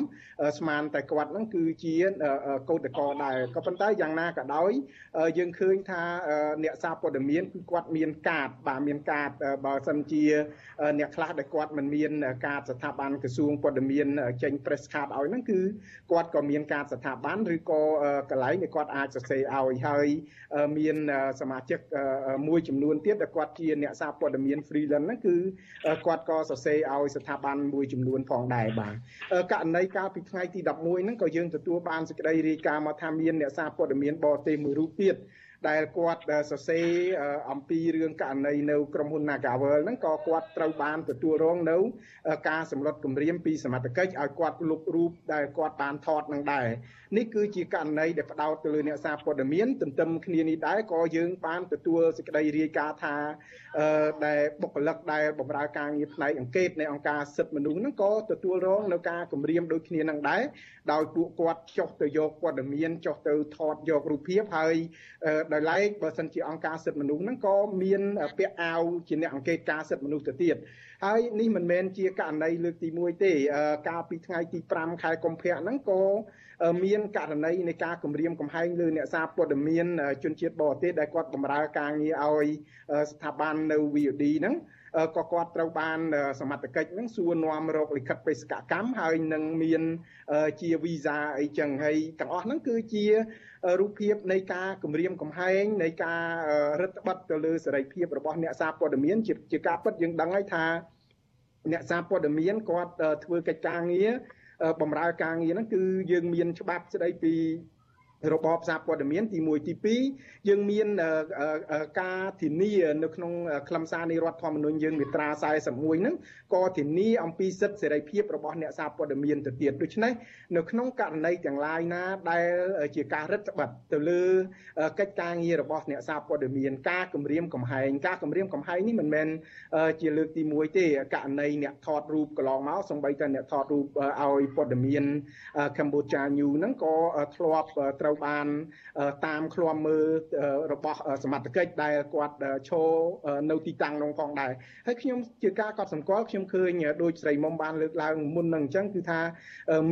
ស្មានតែគាត់ហ្នឹងគឺជាកោតកោដែរក៏ប៉ុន្តែយ៉ាងណាក៏ដោយយើងឃើញថាអ្នកសារព័ត៌មានគឺគាត់មានកាតបាទមានកាតបើសិនជា អ្នកខ្លះដែលគាត់មិនមានកាតស្ថាប័នក្រសួងព័ត៌មានចេញ press card ឲ្យហ្នឹងគឺគាត់ក៏មានកាតស្ថាប័នឬក៏កន្លែងដែលគាត់អាចសរសេរឲ្យហើយមានសមាជិកមួយចំនួនទៀតដែលគាត់ជាអ្នកសារព័ត៌មាន freelance ហ្នឹងគឺគាត់ក៏សរសេរឲ្យស្ថាប័នមួយចំនួនផងដែរបាទករណីកាលពីថ្ងៃទី11ហ្នឹងក៏យើងទទួលបានសេចក្តីរាយការណ៍មកថាមានអ្នកសារព័ត៌មានបរទេសមួយរូបទៀត ដែលគាត់សរសេរអំពីរឿងករណីនៅក្រុមហ៊ុន Nagavel ហ្នឹងក៏គាត់ត្រូវបានទទួលរងនៅការសម្លុតគម្រាមពីសមត្ថកិច្ចឲ្យគាត់លុបរូបដែលគាត់បានថតនឹងដែរនេះគឺជាករណីដែលផ្ដោតទៅលើអ្នកសារព័ត៌មានទន្ទឹមគ្នានេះដែរក៏យើងបានទទួលសេចក្តីរាយការណ៍ថាដែលបុគ្គលិកដែលបម្រើការងារផ្នែកអង្កេតនៃអង្គការសិទ្ធិមនុស្សហ្នឹងក៏ទទួលរងនៅការគម្រាមដូចគ្នានឹងដែរដោយពួកគាត់ចុះទៅយកព័ត៌មានចុះទៅថតយករូបភាពហើយដោយឡែកបើសិនជាអង្គការសិទ្ធិមនុស្សហ្នឹងក៏មានពាក់អាវជាអ្នកអង្កេតការសិទ្ធិមនុស្សទៅទៀតហើយនេះមិនមែនជាករណីលើកទី1ទេកាលពីថ្ងៃទី5ខែកុម្ភៈហ្នឹងក៏មានករណីនៃការគម្រាមកំហែងលើអ្នកសារព័ត៌មានជនជាតិបរទេសដែលគាត់បម្រើការងារឲ្យស្ថាប័ននៅ VOD ហ្នឹង ក៏គាត់ត្រូវបានសមត្ថកិច្ចហ្នឹងសួរនាំរកលិខិតបេសកកម្មហើយនឹងមានជាវីសាអីចឹងហើយទាំងអស់ហ្នឹងគឺជារូបភាពនៃការគម្រាមកំហែងនៃការរឹតបន្តឹងទៅលើសេរីភាពរបស់អ្នកសារព័ត៌មានជាការពិតយើងដឹងហើយថាអ្នកសារព័ត៌មានគាត់ធ្វើកិច្ចការងារបម្រើការងារហ្នឹងគឺយើងមានច្បាប់ស្ដីពី របបសារព័ត៌មានទី1ទី2យើងមានការធានានៅក្នុងខ្លឹមសារនៃរដ្ឋធម្មនុញ្ញយើងមាត្រា41ហ្នឹងក៏ធានាអំពីសិទ្ធិសេរីភាពរបស់អ្នកសារព័ត៌មានទៅទៀតដូច្នេះនៅក្នុងករណីទាំងឡាយណាដែលជាការរឹតបន្តឹងទៅលើកិច្ចការងាររបស់អ្នកសារព័ត៌មានការគម្រាមកំហែងការគម្រាមកំហែងនេះមិនមែនជាលើកទី1ទេករណីអ្នកថតរូបកន្លងមកសម្បីតែអ្នកថតរូបឲ្យព័ត៌មាន Cambodia News ហ្នឹងក៏ធ្លាប់ត្រូវត្រូវបានតាមឃ្លាំមើលរបស់សមត្ថកិច្ចដែលគាត់ឈរនៅទីតាំងនោះផងដែរហើយខ្ញុំជាការកត់សម្គាល់ខ្ញុំឃើញដូចស្រីមុំបានលើកឡើងមុននឹងអញ្ចឹងគឺថា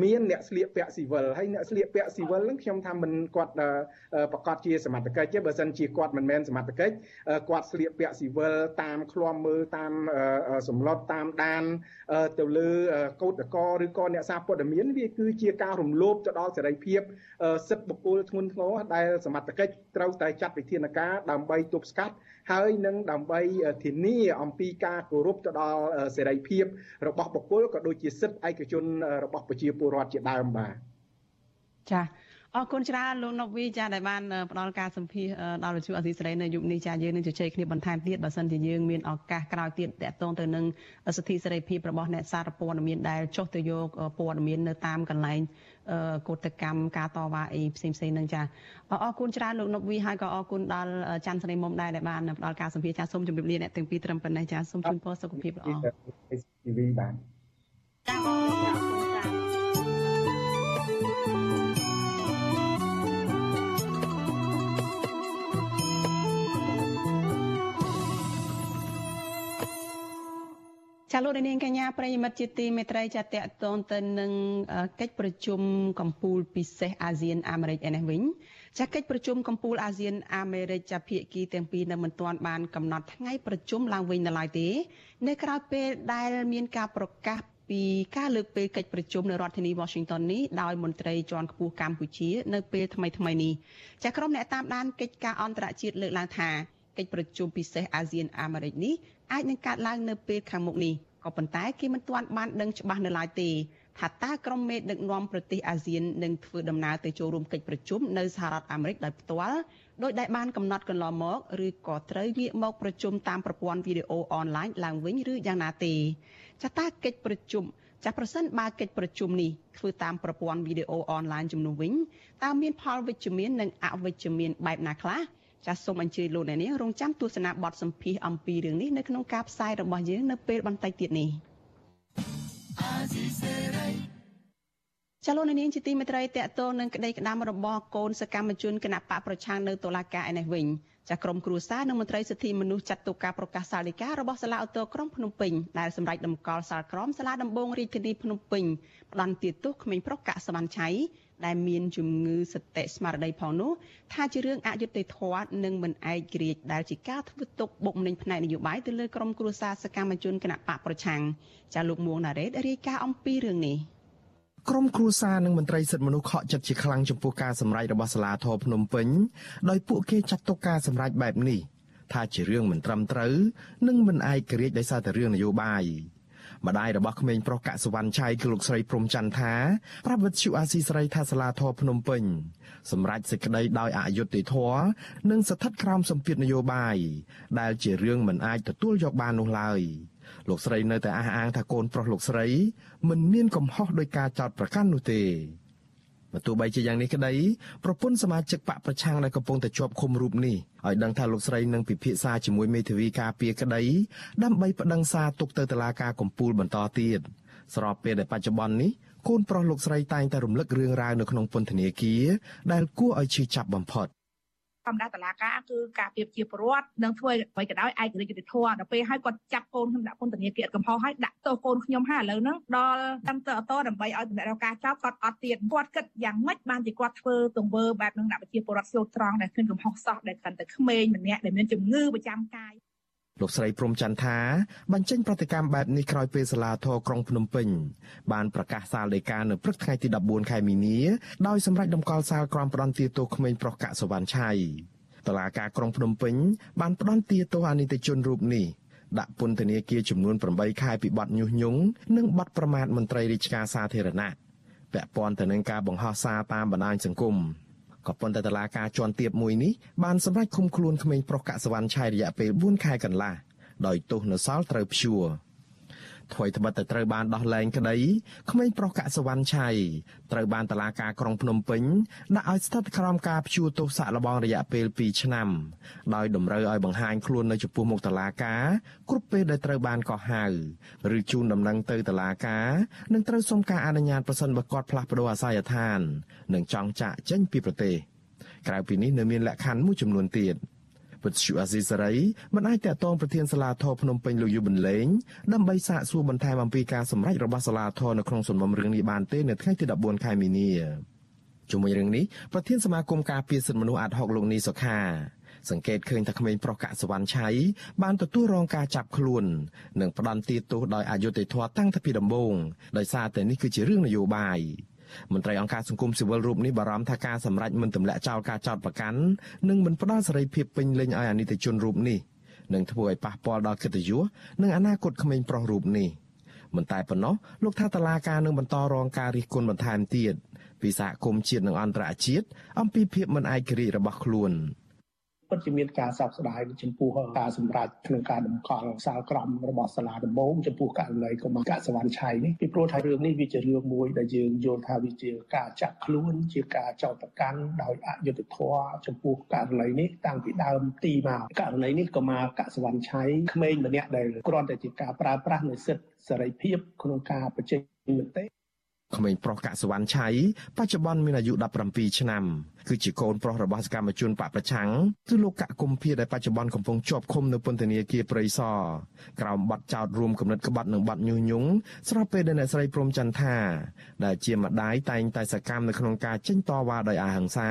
មានអ្នកស្លៀកពាក់ស៊ីវិលហើយអ្នកស្លៀកពាក់ស៊ីវិលហ្នឹងខ្ញុំថាមិនគាត់ប្រកាសជាសមត្ថកិច្ចទេបើសិនជាគាត់មិនមែនសមត្ថកិច្ចគាត់ស្លៀកពាក់ស៊ីវិលតាមឃ្លាំមើលតាមសម្លុតតាមដានទៅលើកោតកឬក៏អ្នកសារព័ត៌មានវាគឺជាការរំលោភទៅដល់សេរីភាពសិទ្ធិបុគ្គលធ្ងន់ធ្ងរដែលសមត្ថកិច្ចត្រូវតែចាត់វិធានការដើម្បីទប់ស្កាត់ហើយនឹងដើម្បីធានាអំពីការគោរពទៅដល់សេរីភាព របស់បុគ្គលក៏ដូចជាសិទ្ធិឯកជនរបស់ប្រជាពលរដ្ឋជាដើមបាទចា៎អរគុណច្រើនលោកណូវីចាដែលបានផ្ដល់ការសម្ភាសដល់វិទ្យុអសីសេរីនៅយុគនេះចាយើងនឹងជជែកគ្នាបន្ថែមទៀតបើសិនជាយើងមានឱកាសក្រោយទៀតតកតងទៅនឹងសិទ្ធិសេរីភាពរបស់អ្នកសារព័ត៌មានដែលចុះទៅយកព័ត៌មាននៅតាមកន្លែង កោតកម្មការតវ៉ាអីផ្សេងផ្សេងនឹងចាអរគុណច្រើនលោកណូវីហើយក៏អរគុណដល់ច័ន្ទស្រីមុំដែរដែលបានផ្ដល់ការសម្ភាសចាសូមជម្រាបលាអ្នកទាំងពីរត្រឹមប៉ុណ្ណេះចាសូមជូនពរសុខភាពល្អជីវីបាទ ចាអរគុណចាលោកនាងកញ្ញាប្រិយមិត្តជាទីមេត្រីចាតកតងទៅនឹងកិច្ចប្រជុំកម្ពុជាពិសេសអាស៊ានអាមេរិកឯនេះវិញចាកិច្ចប្រជុំកម្ពុជាអាស៊ានអាមេរិកចាភាគីទាំងពីរនៅមិនទាន់បានកំណត់ថ្ងៃប្រជុំឡើងវិញនៅឡើយទេ នៅក្រៅពេលដែលមានការប្រកាសពីការលើកពេលកិច្ចប្រជុំនៅរដ្ឋធានី Washington នេះដោយមន្ត្រីជាន់ខ្ពស់កម្ពុជា នៅពេលថ្មីថ្មីនេះចាក្រុមអ្នកតាមដានកិច្ចការអន្តរជាតិលើកឡើងថា កិច្ចប្រជុំពិសេសអាស៊ានអាមេរិកនេះអាចនឹងកើតឡើងនៅពេលខាងមុខនេះក៏ប៉ុន្តែគេមិនទាន់បានដឹងច្បាស់នៅឡើយទេថាតើក្រុមមេដឹកនាំប្រទេសអាស៊ាននឹងធ្វើដំណើរទៅចូលរួមកិច្ចប្រជុំនៅសហរដ្ឋអាមេរិកដោយផ្ទាល់ដោយដែលបានកំណត់កន្លងមកឬក៏ត្រូវងាកមកប្រជុំតាមប្រព័ន្ធវីដេអូអនឡាញឡើងវិញឬយ៉ាងណាទេចាតើកិច្ចប្រជុំចាប្រសិនបើកិច្ចប្រជុំនេះធ្វើតាមប្រព័ន្ធវីដេអូអនឡាញជំនួសវិញតើមានផលវិជ្ជមាននិងអវិជ្ជមានបែបណាខ្លះ ចាសសូមអញ្ជើញលោកអ្នកនាងរងចាំទស្សនាបទសម្ភាសអំពីរឿងនេះនៅក្នុងការផ្សាយរបស់យើងនៅពេលបន្តិចទៀតនេះចលនានាងជាទីមេត្រីតកតងនឹងក្តីក្តាំរបស់កូនសកម្មជនគណៈបកប្រឆាំងនៅតុលាការឯនេះវិញចាក្រមគ្រួសារនិងមន្ត្រីសិទ្ធិមនុស្សចាត់ទុកការប្រកាសសាលដីការបស់សាលាឧទ្ធរក្រុងភ្នំពេញដែលសម្រេចតម្កល់សាលក្រមសាលាដំបងរាជធានីភ្នំពេញផ្ដន្ទាទោសក្មេងប្រុសកាក់សវណ្ណឆៃ ដែលមានជំងឺសតិស្មារតីផងនោះថាជារឿងអយុត្តិធម៌និងមិនឯករាជ្យដែលជាការធ្វើទុកបុកម្នេញផ្នែកនយោបាយទៅលើក្រុមគ្រួសារសកម្មជនគណៈបកប្រឆាំងចាលោកមួងណារ៉េតរាយការណ៍អំពីរឿងនេះក្រុមគ្រួសារនិងមន្ត្រីសិទ្ធិមនុស្សខកចិត្តជាខ្លាំងចំពោះការសម្រេចរបស់សាលាធរភ្នំពេញដោយពួកគេចាត់ទុកការសម្រេចបែបនេះថាជារឿងមិនត្រឹមត្រូវនិងមិនឯករាជ្យដោយសារតែរឿងនយោបាយ ម្ដាយរបស់ក្មេងប្រុសកសវណ្ណឆៃគឺលោកស្រីព្រំច័ន្ទថាប្រាប់វិទ្យុអាស៊ីសេរីថាសាលាធរភ្នំពេញសម្រាប់សេចក្តីដោយអយុត្តិធម៌និងស្ថិតក្រោមសម្ពាធនយោបាយដែលជារឿងមិនអាចទទួលយកបាននោះឡើយលោកស្រីនៅតែអះអាងថាកូនប្រុសលោកស្រី មិនមានកំហុសដោយការចោទប្រកាន់នោះទេ បើទោះបីជាយ៉ាងនេះក្តីប្រពន្ធសមាជិកបកប្រឆាំងដែលកំពុងតែជាប់ឃុំរូបនេះឲ្យដឹងថាលោកស្រីនឹងពិភាក្សាជាមួយមេធាវីការពារក្តីដើម្បីប្តឹងសារទុកទៅតុលាការកំពូលបន្តទៀតស្របពេលដែលបច្ចុប្បន្ននេះកូនប្រុសលោកស្រីតែងតែរំលឹករឿងរ៉ាវនៅក្នុងពន្ធនាគារដែលគួរឲ្យឈឺចាប់បំផុត ធម្មតាតឡាការគឺការពៀបជាប្រវត្តិនឹងធ្វើអ្វីក៏ដោយឯករាជ្យយុត្តិធម៌ដល់ពេលឲ្យគាត់ចាប់កូនខ្ញុំដាក់ពន្ធនាគារកំហុសឲ្យដាក់ទោសកូនខ្ញុំហើយឥឡូវហ្នឹងដល់តាំងទៅអតដើម្បីឲ្យតម្រូវការចោលគាត់អត់ទៀតគាត់គិតយ៉ាងម៉េចបានជាគាត់ធ្វើទង្វើបែបហ្នឹងដាក់ប្រជាពលរដ្ឋស្លូតត្រង់ដែលឃើញកំហុសសោះដែលកាន់តែក្មេងម្នាក់ដែលមានជំងឺប្រចាំកាយ លោកស្រីព្រំច័ន្ទថាបញ្ចេញប្រតិកម្មបែបនេះក្រោយពេលសាលាធរក្រុងភ្នំពេញបានប្រកាសសាលដីកានៅព្រឹកថ្ងៃទី14ខែមីនាដោយសម្រេចដំកល់សាលក្រមផ្ដន្ទាទោសក្មេងប្រុសកាក់សវណ្ណឆៃតឡាការក្រុងភ្នំពេញបានផ្ដន្ទាទោសអនិច្ចជនរូបនេះដាក់ពន្ធនាគារចំនួន8ខែពីបទញុះញង់និងបទប្រមាថមន្ត្រីរាជការសាធារណៈពាក់ព័ន្ធទៅនឹងការបង្ហោះសារតាមបណ្ដាញសង្គម ក៏ប៉ុន្តែតឡាការជាន់ទាបមួយនេះបានសម្រេចឃុំខ្លួនក្មេងប្រុសកសវណ្ណឆៃរយៈពេល4ខែកន្លះដោយទោសនៅសល់ត្រូវព្យួរ ថ្មីត្បិតតែត្រូវបានដោះលែងក្តីក្មេងប្រុសកសវណ្ណឆៃត្រូវបានតឡាការក្រុងភ្នំពេញដាក់ឲ្យស្ថិតក្រោមការព្យួរទោសសាកល្បងរយៈពេល2ឆ្នាំដោយតម្រូវឲ្យបង្ហាញខ្លួននៅចំពោះមុខតឡាការគ្រប់ពេលដែលត្រូវបានកោះហៅឬជូនដំណឹងទៅតឡាការនិងត្រូវសុំការអនុញ្ញាតប្រសិនបើគាត់ផ្លាស់ប្ដូរអាសយដ្ឋាននិងចង់ចាក់ចេញពីប្រទេស។ក្រៅពីនេះនៅមានលក្ខខណ្ឌមួយចំនួនទៀត វិទ្យុអាស៊ីសេរីមិនអាចតតងប្រធានសាលាធរភ្នំពេញលោកយុបិនលេងដើម្បីសាកសួរបន្ថែមអំពីការសម្រេចរបស់សាលាធរនៅក្នុងសំណុំរឿងនេះបានទេនៅថ្ងៃទី14ខែមីនាជុំវិញរឿងនេះប្រធានសមាគមការពារសិទ្ធិមនុស្សអាត់ហុកលោកនីសុខាសង្កេតឃើញថាក្មេងប្រុសកសវណ្ណឆៃបានទទួលរងការចាប់ខ្លួន និងផ្ដន្ទាទោសដោយអយុត្តិធម៌តាំងពីដំបូងដោយសារតែនេះគឺជារឿងនយោបាយ មន្ត្រីអង្គការសង្គមស៊ីវិលរូបនេះបារម្ភថាការសម្រេចមិនទម្លាក់ចោលការចោទប្រកាន់និងមិនផ្ដល់សេរីភាពពេញលេញឲ្យអនិច្ចជនរូបនេះនឹងធ្វើឲ្យប៉ះពាល់ដល់កិត្តិយសនិងអនាគតក្មេងប្រុសរូបនេះមិនតែប៉ុណ្ណោះលោកថាតឡាការនឹងបន្តរងការរិះគន់បន្ថែមទៀតពីសហគមន៍ជាតិនិងអន្តរជាតិអំពីភាពមិនឯករាជ្យរបស់ខ្លួន។ ពិតជាមានការសោកស្ដាយចំពោះការសម្រេចក្នុងការតម្កល់សាលក្រមរបស់សាលាដំបងចំពោះករណីកុមារកសវណ្ណឆៃនេះពីព្រោះថារឿងនេះវាជារឿងមួយដែលយើងយល់ថាវាជាការចាក់ខ្លួនជាការចោទប្រកាន់ដោយអយុត្តិធម៌ចំពោះករណីនេះតាំងពីដើមទីមកករណីនេះកុមារកសវណ្ណឆៃក្មេងម្នាក់ដែលគ្រាន់តែជាការប្រើប្រាស់នូវសិទ្ធិសេរីភាពក្នុងការបញ្ចេញមតិ ក្មេងប្រុសកសវណ្ណឆៃបច្ចុប្បន្នមានអាយុ17ឆ្នាំគឺជាកូនប្រុសរបស់សកម្មជនបកប្រឆាំងគឺលោកកកុម្ភាដែលបច្ចុប្បន្នកំពុងជាប់ឃុំនៅពន្ធនាគារព្រៃសរក្រោមបទចោទរួមគំនិតក្បត់និងបទញុះញង់ស្របពេលដែលអ្នកស្រីព្រំចន្ទថាដែលជាម្ដាយតែងតែសកម្មនៅក្នុងការចេញតវ៉ាដោយអហិង្សា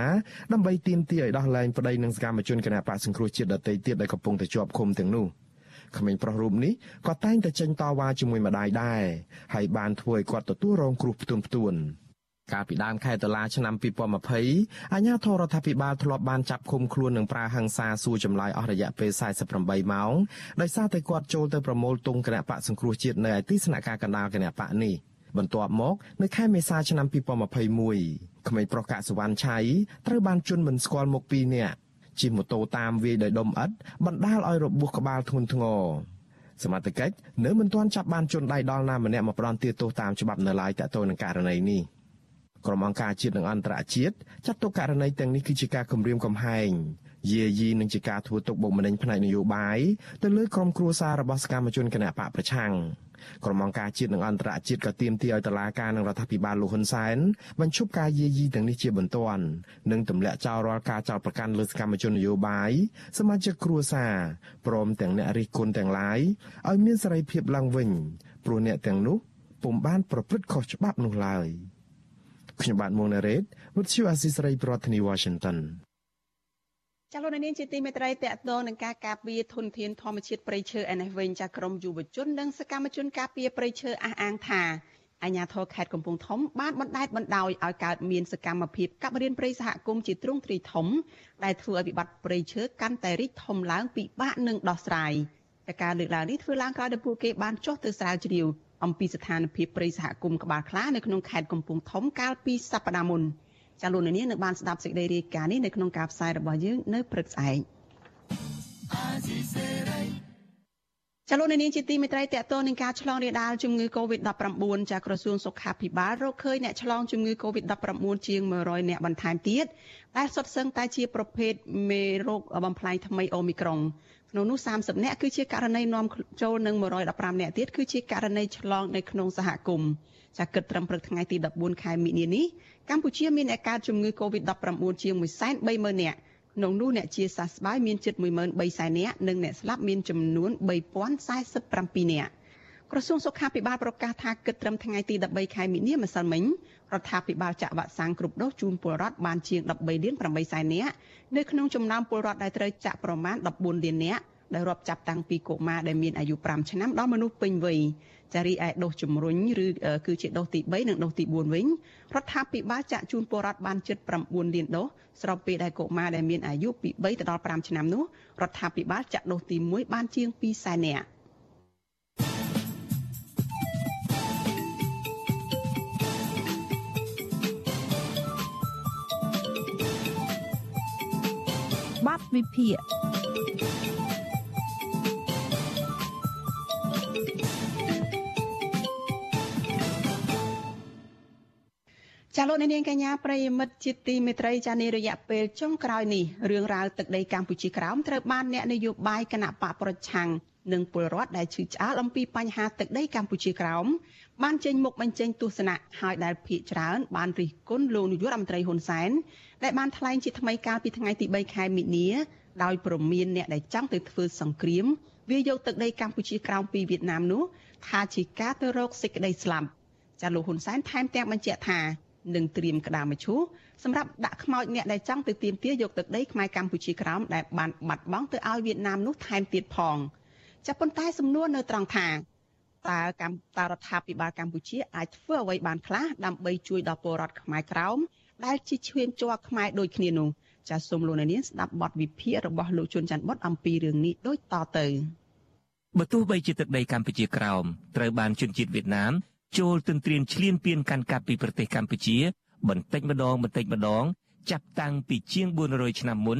ដើម្បីទាមទារឲ្យដោះលែងប្តីនិងសកម្មជនគណបកសង្គ្រោះជាតិដទៃទៀតដែលកំពុងតែជាប់ឃុំទាំងនោះ។ ក្មេងប្រុសរូបនេះក៏តែងតែចេញតវ៉ាជាមួយម្ដាយដែរហើយបានធ្វើឲ្យគាត់ទទួលរងគ្រោះផ្ទួនផ្ទួនកាលពីដើមខែតុលាឆ្នាំ2020អាជ្ញាធររដ្ឋាភិបាលធ្លាប់បានចាប់ឃុំខ្លួននិងប្រើហិង្សាសួរចម្លើយអស់រយៈពេល48ម៉ោងដោយសារតែគាត់ចូលទៅប្រមូលទង់គណៈបកសង្គ្រោះជាតិនៅឯទីស្នាក់ការកណ្ដាលគណៈបកនេះបន្ទាប់មក នៅខែមេសាឆ្នាំ2021ក្មេងប្រុសកាក់សវណ្ណឆៃត្រូវបានជន់មិនស្គាល់មុខពីរនាក់ ជិះម៉ូតូតាមវាយដោយដុំឥដ្ឋបណ្ដាលឲ្យរបួសក្បាលធ្ងន់ធ្ងរសមត្ថកិច្ចនៅមិនទាន់ចាប់បានជនដៃដល់ណាម្នាក់មកផ្ដន់ទាទោសតាមច្បាប់នៅឡើយតទៅនឹងករណីនេះក្រុមអង្គការជាតិនិងអន្តរជាតិចាត់ទុកករណីទាំងនេះគឺជាការគំរាមកំហែងយាយីនឹងជាការធ្វើទុកបុកម្នេញផ្នែកនយោបាយទៅលើក្រុមគ្រួសាររបស់សកម្មជនគណបកប្រឆាំង ក្រុមអង្គការជាតិនិងអន្តរជាតិក៏ទាមទារឲ្យតុលាការនិងរដ្ឋាភិបាលលោកហ៊ុនសែនបញ្ឈប់ការយាយីទាំងនេះជាបន្ទាន់និងទម្លាក់ចោលរាល់ការចោទប្រកាន់លើសកម្មជននយោបាយសមាជិកគ្រួសារព្រមទាំងអ្នករិះគន់ទាំងឡាយឲ្យមានសេរីភាពឡើងវិញព្រោះអ្នកទាំងនោះពុំបានប្រព្រឹត្តខុសច្បាប់នោះឡើយខ្ញុំបាទមុងណារ៉េត With you Assisray ប្រធានាធិបតី Washington ចាលោកនាងជាទីមេត្រីតកតងនឹងការការពារធនធានធម្មជាតិព្រៃឈើឯនេះវិញចាក្រមយុវជននិងសកម្មជនការពារព្រៃឈើអះអាងថាអាជ្ញាធរខេត្តកំពង់ធំបានបណ្តែតបណ្តោយឲ្យកើតមានសកម្មភាពកាប់រៀនព្រៃសហគមន៍ជាទ្រង់ទ្រីធំ ដែលធ្វើឲ្យវិបត្តិព្រៃឈើកាន់តែរីកធំឡើងពិបាកនឹងដោះស្រាយតែការលើកឡើងនេះធ្វើឡើងក្រោយដែលពួកគេបានចុះទៅស្រាវជ្រាវអំពីស្ថានភាពព្រៃសហគមន៍ក្បាលខ្លានៅក្នុងខេត្តកំពង់ធំកាលពីសប្តាហ៍មុន។ ចាលោកនាងនឹងបានស្ដាប់សេចក្តីរាយការណ៍នេះនៅក្នុងការផ្សាយរបស់យើងនៅព្រឹកស្អែកចលនានាងជាទីមេត្រីតកតនឹងការឆ្លងរាលដាលជំងឺ Covid-19 ចាក្រសួងសុខាភិបាលរកឃើញអ្នកឆ្លងជំងឺ Covid-19 ជាង100អ្នកបន្ថែមទៀតដែលសុទ្ធសឹងតែជាប្រភេទមេរោគបំផ្លាញថ្មីអូមីក្រុងក្នុងនោះ30អ្នកគឺជាករណីនាំចូលនឹង115អ្នកទៀតគឺជាករណីឆ្លងនៅក្នុងសហគមន៍ចាគិតត្រឹមព្រឹកថ្ងៃទី14ខែមិនិនានេះ កម្ពុជាមានអ្នកកើតជំងឺ Covid-19 ជាង130,000នាក់ក្នុងនោះអ្នកជាសះស្បើយមានជិត13,000នាក់និងអ្នកស្លាប់មានចំនួន3047នាក់ក្រសួងសុខាភិបាលប្រកាសថាគិតត្រឹមថ្ងៃទី13ខែមិនិនាម្សិលមិញរដ្ឋាភិបាលចាក់វ៉ាក់សាំងគ្រប់ដូសជូនពលរដ្ឋបានជាង13លាន8សែននាក់នៅក្នុងចំណោមពលរដ្ឋដែលត្រូវចាក់ប្រមាណ14លាននាក់ដែលរាប់ចាប់តាំងពីកុមារដែលមានអាយុ5ឆ្នាំដល់មនុស្សពេញវ័យ ចារីឯដូសជំរុញឬគឺជាដូសទី3និងដូសទី4វិញរដ្ឋាភិបាលចាក់ជូនពលរដ្ឋបានជិត9លានដូសស្របពេលដែលកុមារដែលមានអាយុពី3ទៅដល់5ឆ្នាំនោះរដ្ឋាភិបាលចាក់ដូសទី1បានជាង2សែននាក់បាត់វិភាគ ចាលោកនាងកញ្ញាប្រិយមិត្តជាទីមេត្រីចានារយៈពេលចុងក្រោយនេះរឿងរ៉ាវទឹកដីកម្ពុជាក្រោមត្រូវបានអ្នកនយោបាយគណៈបកប្រឆាំងនិងពលរដ្ឋដែលឈឺឆ្អាលអំពីបញ្ហាទឹកដីកម្ពុជាក្រោមបានចេញមុខបញ្ចេញទស្សនៈហើយដែលភាកច្រើនបានរិះគន់លោកនាយករដ្ឋមន្ត្រីហ៊ុនសែនដែលបានថ្លែងជាថ្មីកាលពីថ្ងៃទី3ខែមិនិនាដោយប្រមានអ្នកដែលចង់ទៅធ្វើសង្គ្រាមវាយកទឹកដីកម្ពុជាក្រោមពីវៀតណាមនោះថាជាការទៅរកសេចក្តីស្លាប់ចាលោកហ៊ុនសែនថែមទាំងបញ្ជាក់ថា នឹងត្រៀមក្តារមឈូសសម្រាប់ដាក់ខ្មោចអ្នកដែលចង់ទៅទាមទារយកទឹកដីខ្មែរកម្ពុជាក្រោមដែលបានបាត់បង់ទៅឲ្យវៀតណាមនោះថែមទៀតផងចាប៉ុន្តែសំណួរនៅត្រង់ថាតើកម្ពុជារដ្ឋាភិបាលកម្ពុជាអាចធ្វើអ្វីបានខ្លះដើម្បីជួយដល់ពលរដ្ឋខ្មែរក្រោមដែលជាឈានជ័រខ្មែរដូចគ្នានោះចាសសូមលោកនាងស្ដាប់បទវិភាគរបស់លោកជុនច័ន្ទបុតអំពីរឿងនេះដូចតទៅបើទោះបីជាទឹកដីកម្ពុជាក្រោមត្រូវបានជនជាតិវៀតណាម ចូលទន្ទ្រានឈ្លានពានកាន់កាប់ពីប្រទេសកម្ពុជា បន្តិចម្ដងបន្តិចម្ដង ចាប់តាំងពីជាង400ឆ្នាំមុន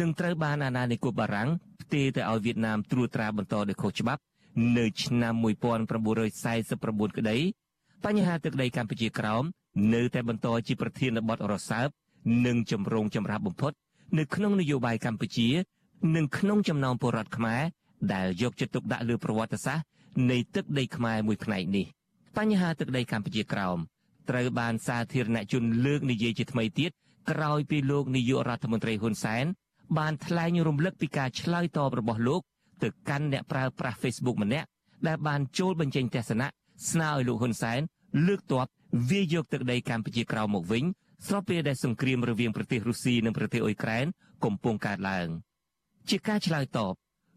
នឹងត្រូវបានអាណានិគមបារាំងផ្ទេរទៅឲ្យវៀតណាមត្រួតត្រាបន្តដោយខុសច្បាប់ នៅឆ្នាំ1949ក្តីបញ្ហាទឹកដីកម្ពុជាក្រោមនៅតែបន្តជាប្រធានបទរសើបនិងចម្រូងចម្រាសបំផុត នៅក្នុងនយោបាយកម្ពុជា និងក្នុងចំណោមពលរដ្ឋខ្មែរដែលយកចិត្តទុកដាក់លើប្រវត្តិសាស្ត្រនៃទឹកដីខ្មែរមួយផ្នែកនេះ បញ្ហាទឹកដីកម្ពុជាក្រោមត្រូវបានសាធារណជនលើកនិយាយជាថ្មីទៀតក្រោយពីលោកនាយករដ្ឋមន្ត្រីហ៊ុនសែនបានថ្លែងរំលឹកពីការឆ្លើយតបរបស់លោកទៅកាន់អ្នកប្រើប្រាស់ Facebook ម្នាក់ដែលបានចូលបញ្ចេញទស្សនៈស្នើឲ្យលោកហ៊ុនសែនលើកទ័ពវាយយកទឹកដីកម្ពុជាក្រោមមកវិញស្របពេលដែលសង្គ្រាមរវាងប្រទេសរុស្ស៊ីនិងប្រទេសអ៊ុយក្រែនកំពុងកើតឡើងជាការឆ្លើយតប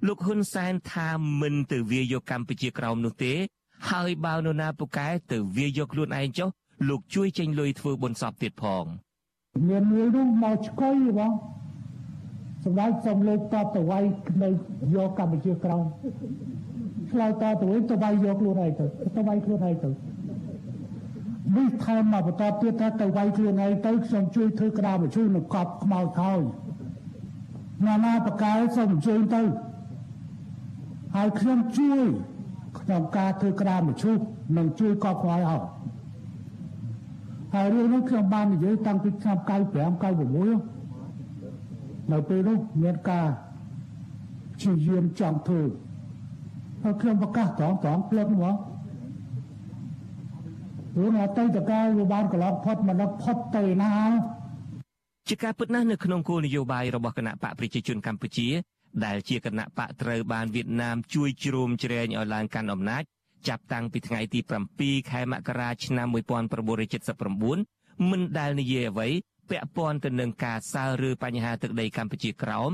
លោកហ៊ុនសែនថាមិនទៅវាយកកម្ពុជាក្រោមនោះទេ ហើយបើនរណាពូកែទៅវាយកខ្លួនឯងចុះលោកជួយចេញលុយធ្វើបុណ្យសពទៀតផងមានមួយនោះមកឆ្កុយបងសម្ដេចសូមលើកតបទៅវាយនៅយកកម្ពុជាក្រោមឆ្លើយតបទៅវិញទៅវាយយកខ្លួនឯងទៅទៅវាយខ្លួនឯងទៅនេះថែមមកបន្តទៀតថាទៅវាយខ្លួនឯងទៅខ្ញុំជួយធ្វើក្តារបញ្ជូននៅកប់ខ្មោចហើយណានាបកែសូមអញ្ជើញទៅហើយខ្ញុំជួយ ក្នុងការធ្វើក្តារបញ្ជូននិងជួយកប់ខ្មោចហើយហើយរឿងនេះខ្ញុំបាននិយាយតាំងពីឆ្នាំ95 96នៅពេលនោះមានការជាយាមចង់ធ្វើហើយខ្ញុំប្រកាសត្រង់ត្រង់ផ្លឹកហ្មងរឿងអតីតកាលវាបានកន្លងផុតមិនផុតទៅណាជាការពិតណាស់នៅក្នុងគោលនយោបាយរបស់គណៈបកប្រជាជនកម្ពុជា ដែលជាគណៈបកត្រូវបានវៀតណាមជួយជ្រោមជ្រែងឲ្យឡើងកាន់អំណាចចាប់តាំងពីថ្ងៃទី7ខែមករាឆ្នាំ1979មិនដែលនិយាយអ្វីពាក់ព័ន្ធទៅនឹងការសើឬបញ្ហាទឹកដីកម្ពុជាក្រោម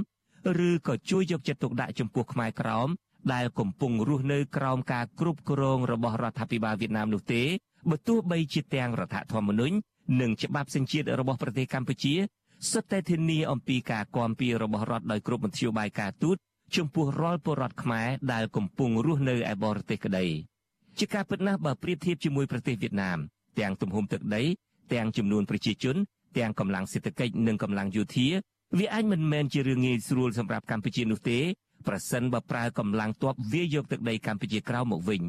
ឬក៏ជួយយកចិត្តទុកដាក់ចំពោះខ្មែរក្រោមដែលកំពុងរស់នៅក្រោមការគ្រប់គ្រងរបស់រដ្ឋាភិបាលវៀតណាមនោះទេបើទោះបីជាទាំងរដ្ឋធម្មនុញ្ញនិងច្បាប់សញ្ជាតិរបស់ប្រទេសកម្ពុជា សុទ្ធតែធានាអំពីការគាំពៀរបស់រដ្ឋដោយគ្រប់មធ្យោបាយការទូតចំពោះរាល់ពលរដ្ឋខ្មែរដែលកំពុងរស់នៅឯបរទេសក្តីជាការពិតណាស់បើប្រៀបធៀបជាមួយប្រទេសវៀតណាមទាំងទំហំទឹកដី ទាំងចំនួនប្រជាជន ទាំងកម្លាំងសេដ្ឋកិច្ចនិងកម្លាំងយោធាវាអាចមិនមែនជារឿងងាយស្រួលសម្រាប់កម្ពុជានោះទេប្រសិនបើប្រើកម្លាំងទ័ពវាយកទឹកដីកម្ពុជាក្រៅមកវិញ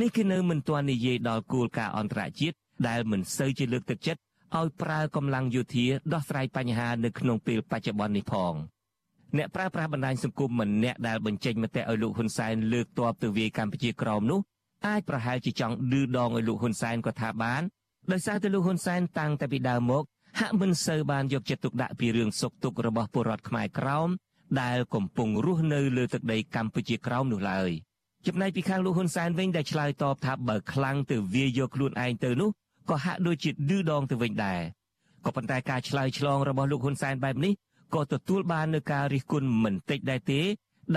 នេះគឺនៅមិនទាន់និយាយដល់គោលការណ៍អន្តរជាតិដែលមិនសូវជាលើកទឹកចិត្ត ឲ្យប្រើកម្លាំងយោធាដោះស្រាយបញ្ហានៅក្នុងពេលបច្ចុប្បន្ននេះផងអ្នកប្រើប្រាស់បណ្ដាញសង្គមម្នាក់ដែលបញ្ចេញមតិឲ្យលោកហ៊ុនសែនលើកទ័ពទៅវាយកម្ពុជាក្រោមនោះអាចប្រហែលជាចង់ឌឺដងឲ្យលោកហ៊ុនសែនក៏ថាបានដោយសារតែលោកហ៊ុនសែនតាំងតែពីដើមមកហាក់មិនសូវបានយកចិត្តទុកដាក់ពីរឿងសុខទុក្ខរបស់ពលរដ្ឋខ្មែរក្រោមដែលកំពុងរស់នៅលើទឹកដីកម្ពុជាក្រោមនោះឡើយចំណែកពីខាងលោកហ៊ុនសែនវិញដែលឆ្លើយតបថាបើខ្លាំងទៅវាយកខ្លួនឯងទៅនោះ ក៏ហាក់ដូចជាឌឺដងទៅវិញដែរក៏ប៉ុន្តែការឆ្លើយឆ្លងរបស់លោកហ៊ុនសែនបែបនេះក៏ទទួលបាននូវការរិះគន់មិនតិចដែរទេ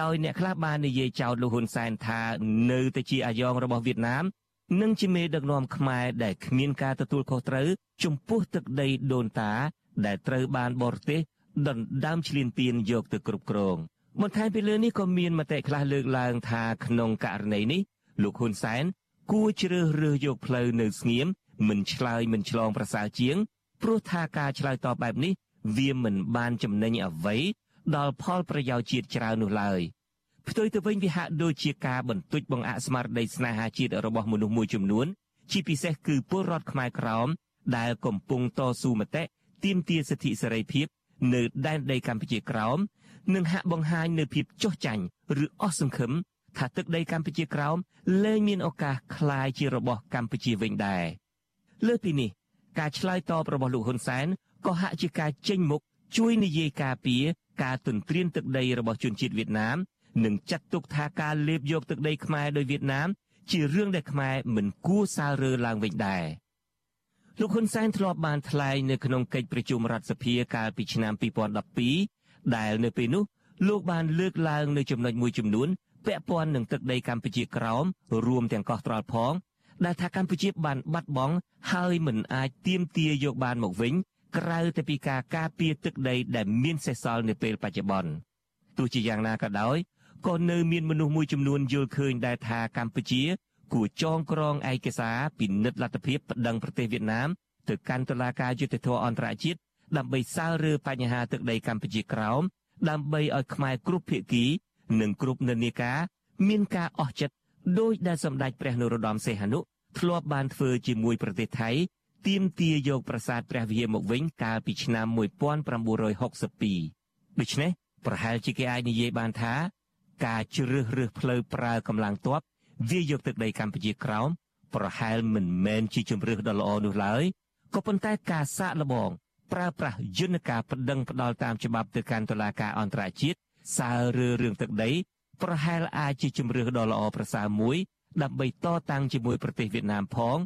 ដោយអ្នកខ្លះបាននិយាយចោទលោកហ៊ុនសែនថានៅតែជាអាយ៉ងរបស់វៀតណាមនិងជាមេដឹកនាំខ្មែរដែលគ្មានការទទួលខុសត្រូវចំពោះទឹកដីដូនតា ដែលត្រូវបានបរទេសដណ្ដើមឈ្លានពានយកទៅគ្រប់គ្រងបន្ថែមពីលើនេះក៏មានមតិខ្លះលើកឡើងថាក្នុងករណីនេះលោកហ៊ុនសែនគួរជ្រើសរើសយកផ្លូវនៅស្ងៀម មិនឆ្លើយមិនឆ្លងប្រសើរជាង ព្រោះថាការឆ្លើយតបបែបនេះវាមិនបានចំណេញអ្វីដល់ផលប្រយោជន៍ជាតិច្រើននោះឡើយផ្ទុយទៅវិញវាហាក់ដូចជាការបន្ទុចបង្អាក់ស្មារតីស្នេហាជាតិរបស់មនុស្សមួយចំនួនជាពិសេសគឺពលរដ្ឋខ្មែរក្រោម ដែលកំពុងតស៊ូមតិទាមទារសិទ្ធិសេរីភាពនៅដែនដីកម្ពុជាក្រោមនិងហាក់បង្ហាញនៅភាពចុះចាញ់ឬអស់សង្ឃឹមថាទឹកដីកម្ពុជាក្រោមលែងមានឱកាសคล้ายជារបស់កម្ពុជាវិញដែរ លើពីនេះការឆ្លើយតបរបស់លោកហ៊ុនសែនក៏ហាក់ជាការចេញមុខជួយនិយាយការពារការទន្ទ្រានទឹកដីរបស់ជនជាតិវៀតណាមនិងចាត់ទុកថាការលេបយកទឹកដីខ្មែរដោយវៀតណាមជារឿងដែលខ្មែរមិនគួរសាលរើឡើងវិញដែរលោកហ៊ុនសែនធ្លាប់បានថ្លែងនៅក្នុងកិច្ចប្រជុំរដ្ឋសភាកាលពីឆ្នាំ2012ដែលនៅពេលនោះលោកបានលើកឡើងនៅចំណុចមួយចំនួនពាក់ព័ន្ធនឹងទឹកដីកម្ពុជាក្រោមរួមទាំងកោះត្រល់ផង ដែលថាកម្ពុជាបានបាត់បង់ហើយមិនអាចទាមទារយកបានមកវិញក្រៅតែពីការការពារទឹកដីដែលមានសេសសល់នៅពេលបច្ចុប្បន្នទោះជាយ៉ាងណាក៏ដោយក៏នៅមានមនុស្សមួយចំនួនយល់ឃើញដែរថាកម្ពុជាគួរចងក្រងឯកសារពិនិត្យលទ្ធភាពប្តឹងប្រទេសវៀតណាមទៅកាន់តុលាការយុត្តិធម៌អន្តរជាតិដើម្បីសាលរើបញ្ហាទឹកដីកម្ពុជាក្រោមដើម្បីឲ្យខ្មែរគ្រប់ភាគីនិងគ្រប់និន្នាការមានការអស់ចិត្ត ដោយដែលសម្ដេចព្រះនរោត្តមសីហនុធ្លាប់បានធ្វើជាមួយប្រទេសថៃទាមទារយកប្រាសាទព្រះវិហារមកវិញកាលពីឆ្នាំ1962ដូច្នេះប្រហែលជាគេអាចនិយាយបានថា ការជ្រើសរើសផ្លូវប្រើកម្លាំងទ័ពវាយកទឹកដីកម្ពុជាក្រោមប្រហែលមិនមែនជាជំរឿសដ៏ល្អនោះឡើយក៏ប៉ុន្តែការសាកល្បង ប្រើប្រាស់យន្តការប្តឹងផ្ដាល់តាមច្បាប់ទៅកាន់តុលាការអន្តរជាតិសាលរើរឿងទឹកដី ប្រហែលអាចជាជំរឿសដ៏ល្អប្រសើរមួយ ដើម្បីតតាំងជាមួយប្រទេសវៀតណាមផង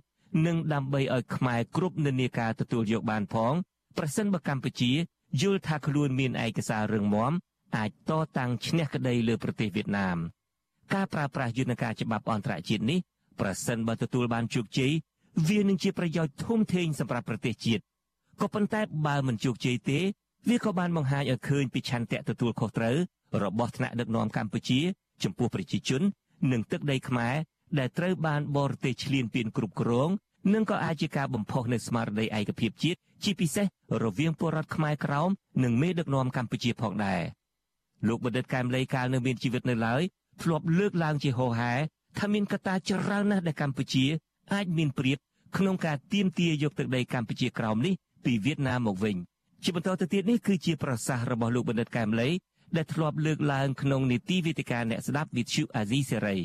និងដើម្បីឲ្យខ្មែរគ្រប់និន្នាការទទួលយកបានផងប្រសិនបើកម្ពុជាយល់ថាខ្លួនមានឯកសាររឹងមាំអាចតតាំងឈ្នះក្តីលើប្រទេសវៀតណាមការប្រើប្រាស់យន្តការច្បាប់អន្តរជាតិនេះប្រសិនបើទទួលបានជោគជ័យវានឹងជាប្រយោជន៍ធំធេងសម្រាប់ប្រទេសជាតិក៏ប៉ុន្តែបើមិនជោគជ័យទេ វាក៏បានបង្ហាញឲ្យឃើញពីឆន្ទៈទទួលខុសត្រូវ របស់ថ្នាក់ដឹកនាំកម្ពុជា ចំពោះប្រជាជន និងទឹកដីខ្មែរដែលត្រូវបានបរទេសឈ្លានពានគ្រប់គ្រងនិងក៏អាចជាការបំផុសនៅស្មារតីឯកភាពជាតិជាពិសេសរវាងពលរដ្ឋខ្មែរក្រោមនិងមេដឹកនាំកម្ពុជាផងដែរលោកបណ្ឌិតកែមលីកាលនៅមានជីវិតនៅឡើយធ្លាប់លើកឡើងជាហោហែថាមានកត្តាច្រើនណាស់ដែលកម្ពុជា អាចមានព្រៀបក្នុងការទាមទារយកទឹកដីកម្ពុជាក្រោមនេះពីវៀតណាមមកវិញជាបន្តទៅទៀតនេះគឺជាប្រសាសន៍របស់លោកបណ្ឌិតកែមលី ដែលធ្លាប់លើកឡើងក្នុងនីតិវិទ្យាអ្នកស្ដាប់វិទ្យុអាស៊ីសេរី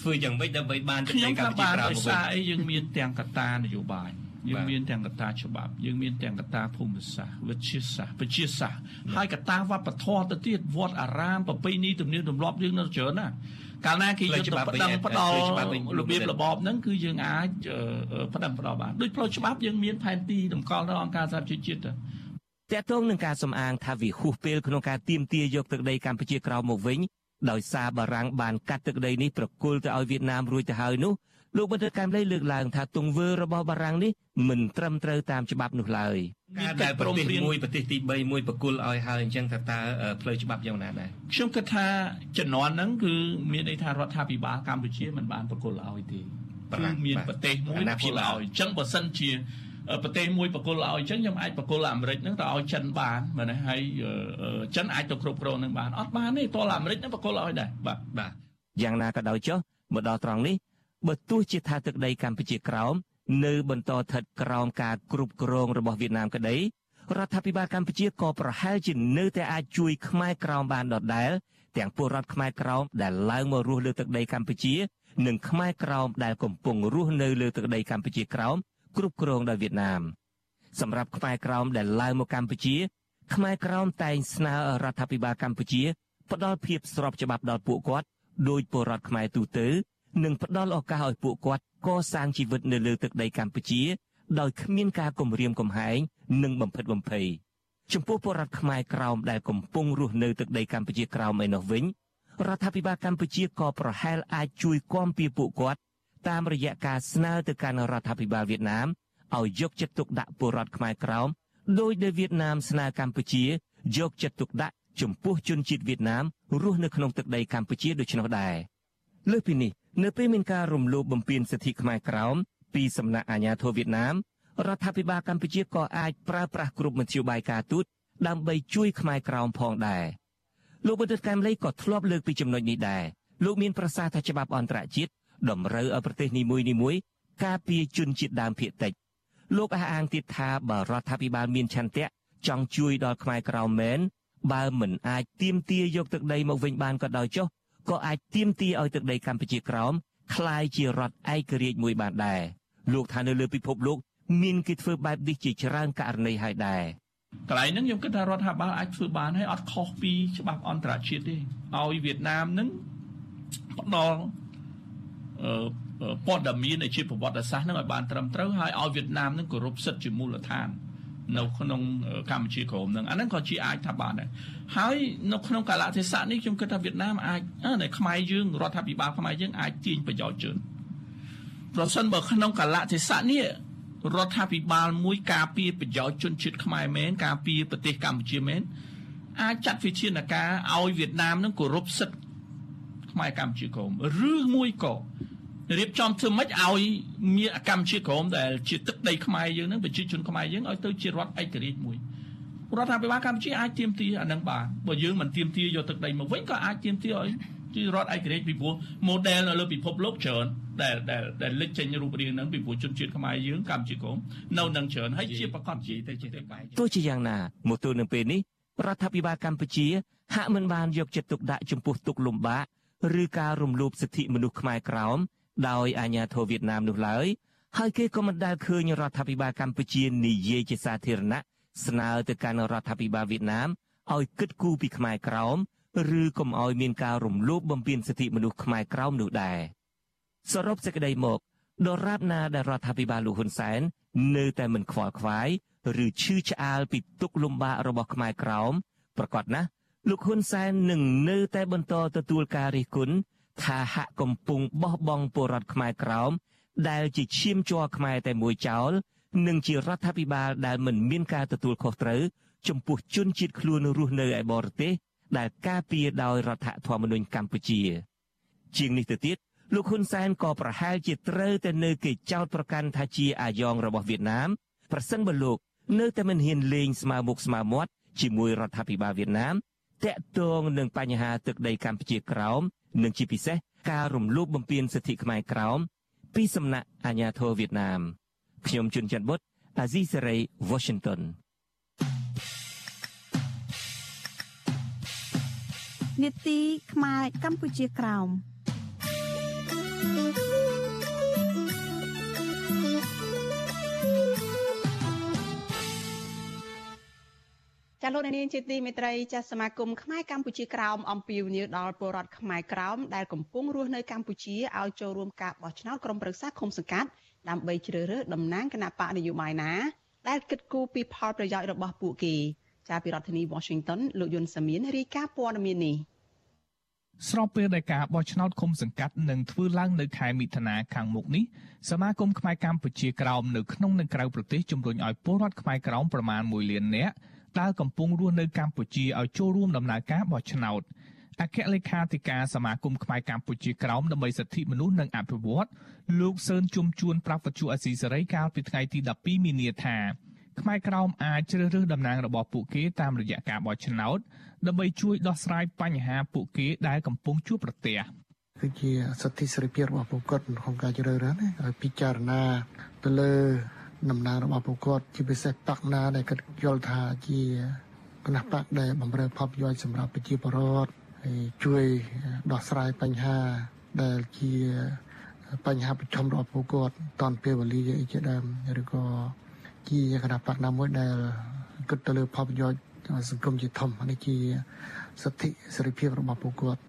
ធ្វើយ៉ាងម៉េចដើម្បីបានទឹកដីកម្ពុជាក្រោមមកវិញអីយើងមានទាំងកត្តានយោបាយយើងមានទាំងកត្តាច្បាប់យើងមានទាំងកត្តាភូមិសាស្ត្រវិទ្យាសាស្ត្រវិទ្យាសាស្ត្រហើយកត្តាវប្បធម៌ទៅទៀតវត្តអារាមប្រពៃណីទំនៀមទម្លាប់យើងនៅច្រើនណាកាលណាគេយកទៅប្តឹងផ្ដល់របៀបរបបហ្នឹងគឺយើងអាចប្តឹងផ្ដល់បានដូចផ្លូវច្បាប់យើងមានផែនទីតម្កល់នៅអង្គការសហប្រជាជាតិទៅ តកតងនឹងការសំអាងថាវាហួសពេលក្នុងការទាមទារយកទឹកដីកម្ពុជាក្រោមមកវិញដោយសារបារាំងបានកាត់ទឹកដីនេះប្រគល់ទៅឲ្យវៀតណាមរួចទៅហើយនោះលោកបណ្ឌិតកែមលីលើកឡើងថាទង្វើរបស់បារាំងនេះមិនត្រឹមត្រូវតាមច្បាប់នោះឡើយការដែលប្រទេសមួយប្រទេសទី3មួយបកគលឲ្យហើយអញ្ចឹងថាតើផ្លូវច្បាប់យ៉ាងណាដែរខ្ញុំគិតថាជំនាន់ហ្នឹងគឺមានន័យថារដ្ឋាភិបាលកម្ពុជាមិនបានបកគលឲ្យទេគឺមានប្រទេសមួយបកគលឲ្យអញ្ចឹងបើសិនជា ប្រទេសមួយបកគលឲ្យអញ្ចឹងខ្ញុំអាចបកគលអាមេរិកហ្នឹងទៅឲ្យចិនបានមែនទេហើយចិនអាចទៅគ្រប់គ្រងនឹងបានអត់បានទេតើអាមេរិកហ្នឹងបកគលឲ្យដែរបាទបាទយ៉ាងណាក៏ដោយចុះមកដល់ត្រង់នេះបើទោះជាថាទឹកដីកម្ពុជាក្រោមនៅបន្តស្ថិតក្រោមការគ្រប់គ្រងរបស់វៀតណាមក្តីរដ្ឋាភិបាលកម្ពុជាក៏ប្រហែលជានៅតែអាចជួយខ្មែរក្រោមបានដដែលទាំងពលរដ្ឋខ្មែរក្រោមដែលឡើងមករស់លើទឹកដីកម្ពុជា និងខ្មែរក្រោមដែលកំពុងរស់នៅលើទឹកដីកម្ពុជាក្រោម គ្រប់គ្រងដោយវៀតណាមសម្រាប់ខ្មែរក្រោមដែលឡើងមកកម្ពុជាខ្មែរក្រោមតែងស្នើរដ្ឋាភិបាលកម្ពុជាផ្ដល់ភាពស្របច្បាប់ដល់ពួកគាត់ដោយពលរដ្ឋខ្មែរទូទៅនិងផ្ដល់ឱកាសឲ្យពួកគាត់កសាងជីវិតនៅលើទឹកដីកម្ពុជា ដោយគ្មានការគំរាមកំហែងនិងបំផិតបំភ័យចំពោះពលរដ្ឋខ្មែរក្រោមដែលកំពុងរស់នៅទឹកដីកម្ពុជាក្រោមឯនោះវិញរដ្ឋាភិបាលកម្ពុជាក៏ប្រហែលអាចជួយគាំពៀពួកគាត់ តាមរយៈការស្នើទៅកាន់រដ្ឋាភិបាលវៀតណាមឲ្យយកចិត្តទុកដាក់ពលរដ្ឋខ្មែរក្រោមដោយដែលវៀតណាមស្នើកម្ពុជាយកចិត្តទុកដាក់ចំពោះជនជាតិវៀតណាមរស់នៅក្នុងទឹកដីកម្ពុជាដូច្នោះដែរលើសពីនេះនៅពេលមានការរំលោភបំពានសិទ្ធិខ្មែរក្រោមពីសំណាក់អាជ្ញាធរវៀតណាមរដ្ឋាភិបាលកម្ពុជាក៏អាចប្រើប្រាស់គ្រប់មធ្យោបាយការទូតដើម្បីជួយខ្មែរក្រោមផងដែរលោកបណ្ឌិតកែមលីក៏ធ្លាប់លើកពីចំណុចនេះដែរលោកមានប្រសាសន៍ថាច្បាប់អន្តរជាតិ តម្រូវឲ្យប្រទេសនីមួយៗការពារជនជាតិដើមភាគតិច លោកអះអាងទៀតថាបើរដ្ឋាភិបាលមានឆន្ទៈចង់ជួយដល់ខ្មែរក្រៅមែនបើមិនអាចទៀមទាយកទឹកដីមកវិញបានក៏ដោយចុះក៏អាចទៀមទាឲ្យទឹកដីកម្ពុជាក្រោមคล้ายជារដ្ឋឯករាជ្យមួយបានដែរលោកថានៅលើពិភពលោកមានគេធ្វើបែបនេះជាច្រើនករណីហើយដែរកន្លែងហ្នឹងខ្ញុំគិតថារដ្ឋាភិបាលអាចធ្វើបានហើយអត់ខុសពីច្បាប់អន្តរជាតិទេឲ្យវៀតណាមហ្នឹងផ្ដល់អឺ ព័ត៌មាននៃជាប្រវត្តិសាស្ត្រហ្នឹងឲ្យបានត្រឹមត្រូវហើយឲ្យវៀតណាមហ្នឹងគោរពសិទ្ធិជាមូលដ្ឋាននៅក្នុងកម្ពុជាក្រមនឹងអាហ្នឹងក៏ជាអាចថាបានដែរហើយនៅក្នុងកាលៈទេសៈនេះខ្ញុំគិតថាវៀតណាមអាចនៅខ្មែរយើងរដ្ឋាភិបាលខ្មែរយើងអាចទាញប្រយោជន៍ជឿនប្រសិនបើក្នុងកាលៈទេសៈនេះរដ្ឋាភិបាលមួយការពារប្រយោជន៍ជនជាតិខ្មែរមែនការពារប្រទេសកម្ពុជាមែនអាចចាត់វិធានការឲ្យវៀតណាមនឹងគោរពសិទ្ធិ ខ្មែរកម្ពុជាក្រមឬមួយក៏រៀបចំធ្វើម៉េចឲ្យមានកម្ពុជាក្រមដែលជាទឹកដីខ្មែរយើងនឹងប្រជាជនខ្មែរយើងឲ្យទៅជារដ្ឋឯករាជ្យមួយរដ្ឋាភិបាលកម្ពុជាអាចទៀមទាអានឹងបានបើយើងមិនទៀមទាយកទឹកដីមកវិញក៏អាចទៀមទាឲ្យជារដ្ឋឯករាជ្យពីព្រោះ model នៅលើពិភពលោកច្រើនដែលដែលដែលលេចចេញរូបរាងហ្នឹងពីព្រោះជនជាតិខ្មែរយើងកម្ពុជាក្រមនៅនឹងច្រើនហើយជាប្រកបជាទៅជាទៅបែបទោះជាយ៉ាងណាមកទល់នឹងពេលនេះរដ្ឋាភិបាលកម្ពុជាហាក់មិនបានយកចិត្តទុកដាក់ចំពោះទុកលំបាក ឬការរំលោភសិទ្ធិមនុស្សខ្មែរក្រោមដោយអាញាធរវៀតណាមនោះឡើយហើយគេក៏មិនដែលឃើញរដ្ឋាភិបាលកម្ពុជានិយាយជាសាធារណៈស្នើទៅកាន់រដ្ឋាភិបាលវៀតណាមឲ្យគិតគូរពីខ្មែរក្រោមឬកុំឲ្យមានការរំលោភបំពានសិទ្ធិមនុស្សខ្មែរក្រោមនោះដែរសរុបសេចក្តីមកដរាបណាដែលរដ្ឋាភិបាលលោកហ៊ុនសែននៅតែមិនខ្វល់ខ្វាយឬឈឺឆ្អាលពីទុកលំបាករបស់ខ្មែរក្រោមប្រកាសណាស់ លោកហ៊ុនសែននឹងនៅតែបន្តទទួលការរិះគន់ថាហាក់កំពុងបោះបង់ពលរដ្ឋខ្មែរក្រោមដែលជាឈាមជ័រខ្មែរតែមួយចោលនិងជារដ្ឋាភិបាលដែលមិនមានការទទួលខុសត្រូវចំពោះជនជាតិខ្លួនរស់នៅឯបរទេសដែលការពារដោយរដ្ឋធម្មនុញ្ញកម្ពុជា ជាងនេះទៅទៀតលោកហ៊ុនសែនក៏ប្រហែលជាត្រូវតែនៅគេចោទប្រកាន់ថាជាអាយ៉ងរបស់វៀតណាមប្រសិនបើលោក នៅតែមិនហ៊ានលេងស្មើមុខស្មើមាត់ជាមួយរដ្ឋាភិបាលវៀតណាម តាក់ទងនឹងបញ្ហាទឹកដីកម្ពុជាក្រោមនិងជាពិសេសការរំលោភបំពានសិទ្ធិខ្មែរក្រោមពីសំណាក់អាជ្ញាធរវៀតណាមខ្ញុំជួនច័ន្ទបុតអាស៊ីសេរី Washington នេតិខ្មែរកម្ពុជាក្រោម ចាលោកនាងជាទីមេត្រីចាសមាគមខ្មែរកម្ពុជាក្រោមអំពាវនាវដល់ពលរដ្ឋខ្មែរក្រោមដែលកំពុងរស់នៅកម្ពុជាឲ្យចូលរួមការបោះឆ្នោតក្រុមប្រឹក្សាឃុំសង្កាត់ដើម្បីជ្រើសរើសតំណាងគណៈបកនយោបាយណា ដែលគិតគូរពីផលប្រយោជន៍របស់ពួកគេចាពីរដ្ឋធានី Washington លោកយុនសាមៀនរាយការណ៍ព័ត៌មាននេះស្របពេលដែលការបោះឆ្នោតឃុំសង្កាត់នឹងធ្វើឡើងនៅខែមិថុនាខាងមុខនេះសមាគមខ្មែរកម្ពុជាក្រោមនៅក្នុងនិងក្រៅប្រទេសជំរុញឲ្យពលរដ្ឋខ្មែរក្រោមប្រមាណ1លាននាក់ ដែលកំពុងរស់នៅកម្ពុជាឲ្យចូលរួមដំណើរការបោះឆ្នោតអគ្គលេខាធិការសមាគមខ្មែរកម្ពុជាក្រោមដើម្បីសិទ្ធិមនុស្សនិងអភិវឌ្ឍលោកសឿនជុំជួនប្រាប់វិទ្យុអស៊ីសេរីកាលពីថ្ងៃទី12មីនាថាខ្មែរក្រោមអាចជ្រើសរើសតំណាងរបស់ពួកគេតាមរយៈការបោះឆ្នោតដើម្បីជួយដោះស្រាយបញ្ហាពួកគេដែលកំពុងជួបប្រទះគឺជាសិទ្ធិសេរីភាពរបស់ពួកគាត់ក្នុងការជ្រើសរើសណាឲ្យពិចារណាទៅលើ ដំណើររបស់ពួកគាត់ជាពិសេសបកណាដែលគាត់យល់ថាជាគណៈបកដែលបំរើផលប្រយោជន៍សម្រាប់ប្រជាពលរដ្ឋហើយជួយដោះស្រាយបញ្ហាដែលជាបញ្ហាប្រឈមរបស់ពួកគាត់តាន់ពេលវេលាជាដើមឬក៏ជាគណៈបកណាមួយដែលគិតទៅលើផលប្រយោជន៍សង្គមជាធំនេះជាសិទ្ធិសេរីភាពរបស់ពួកគាត់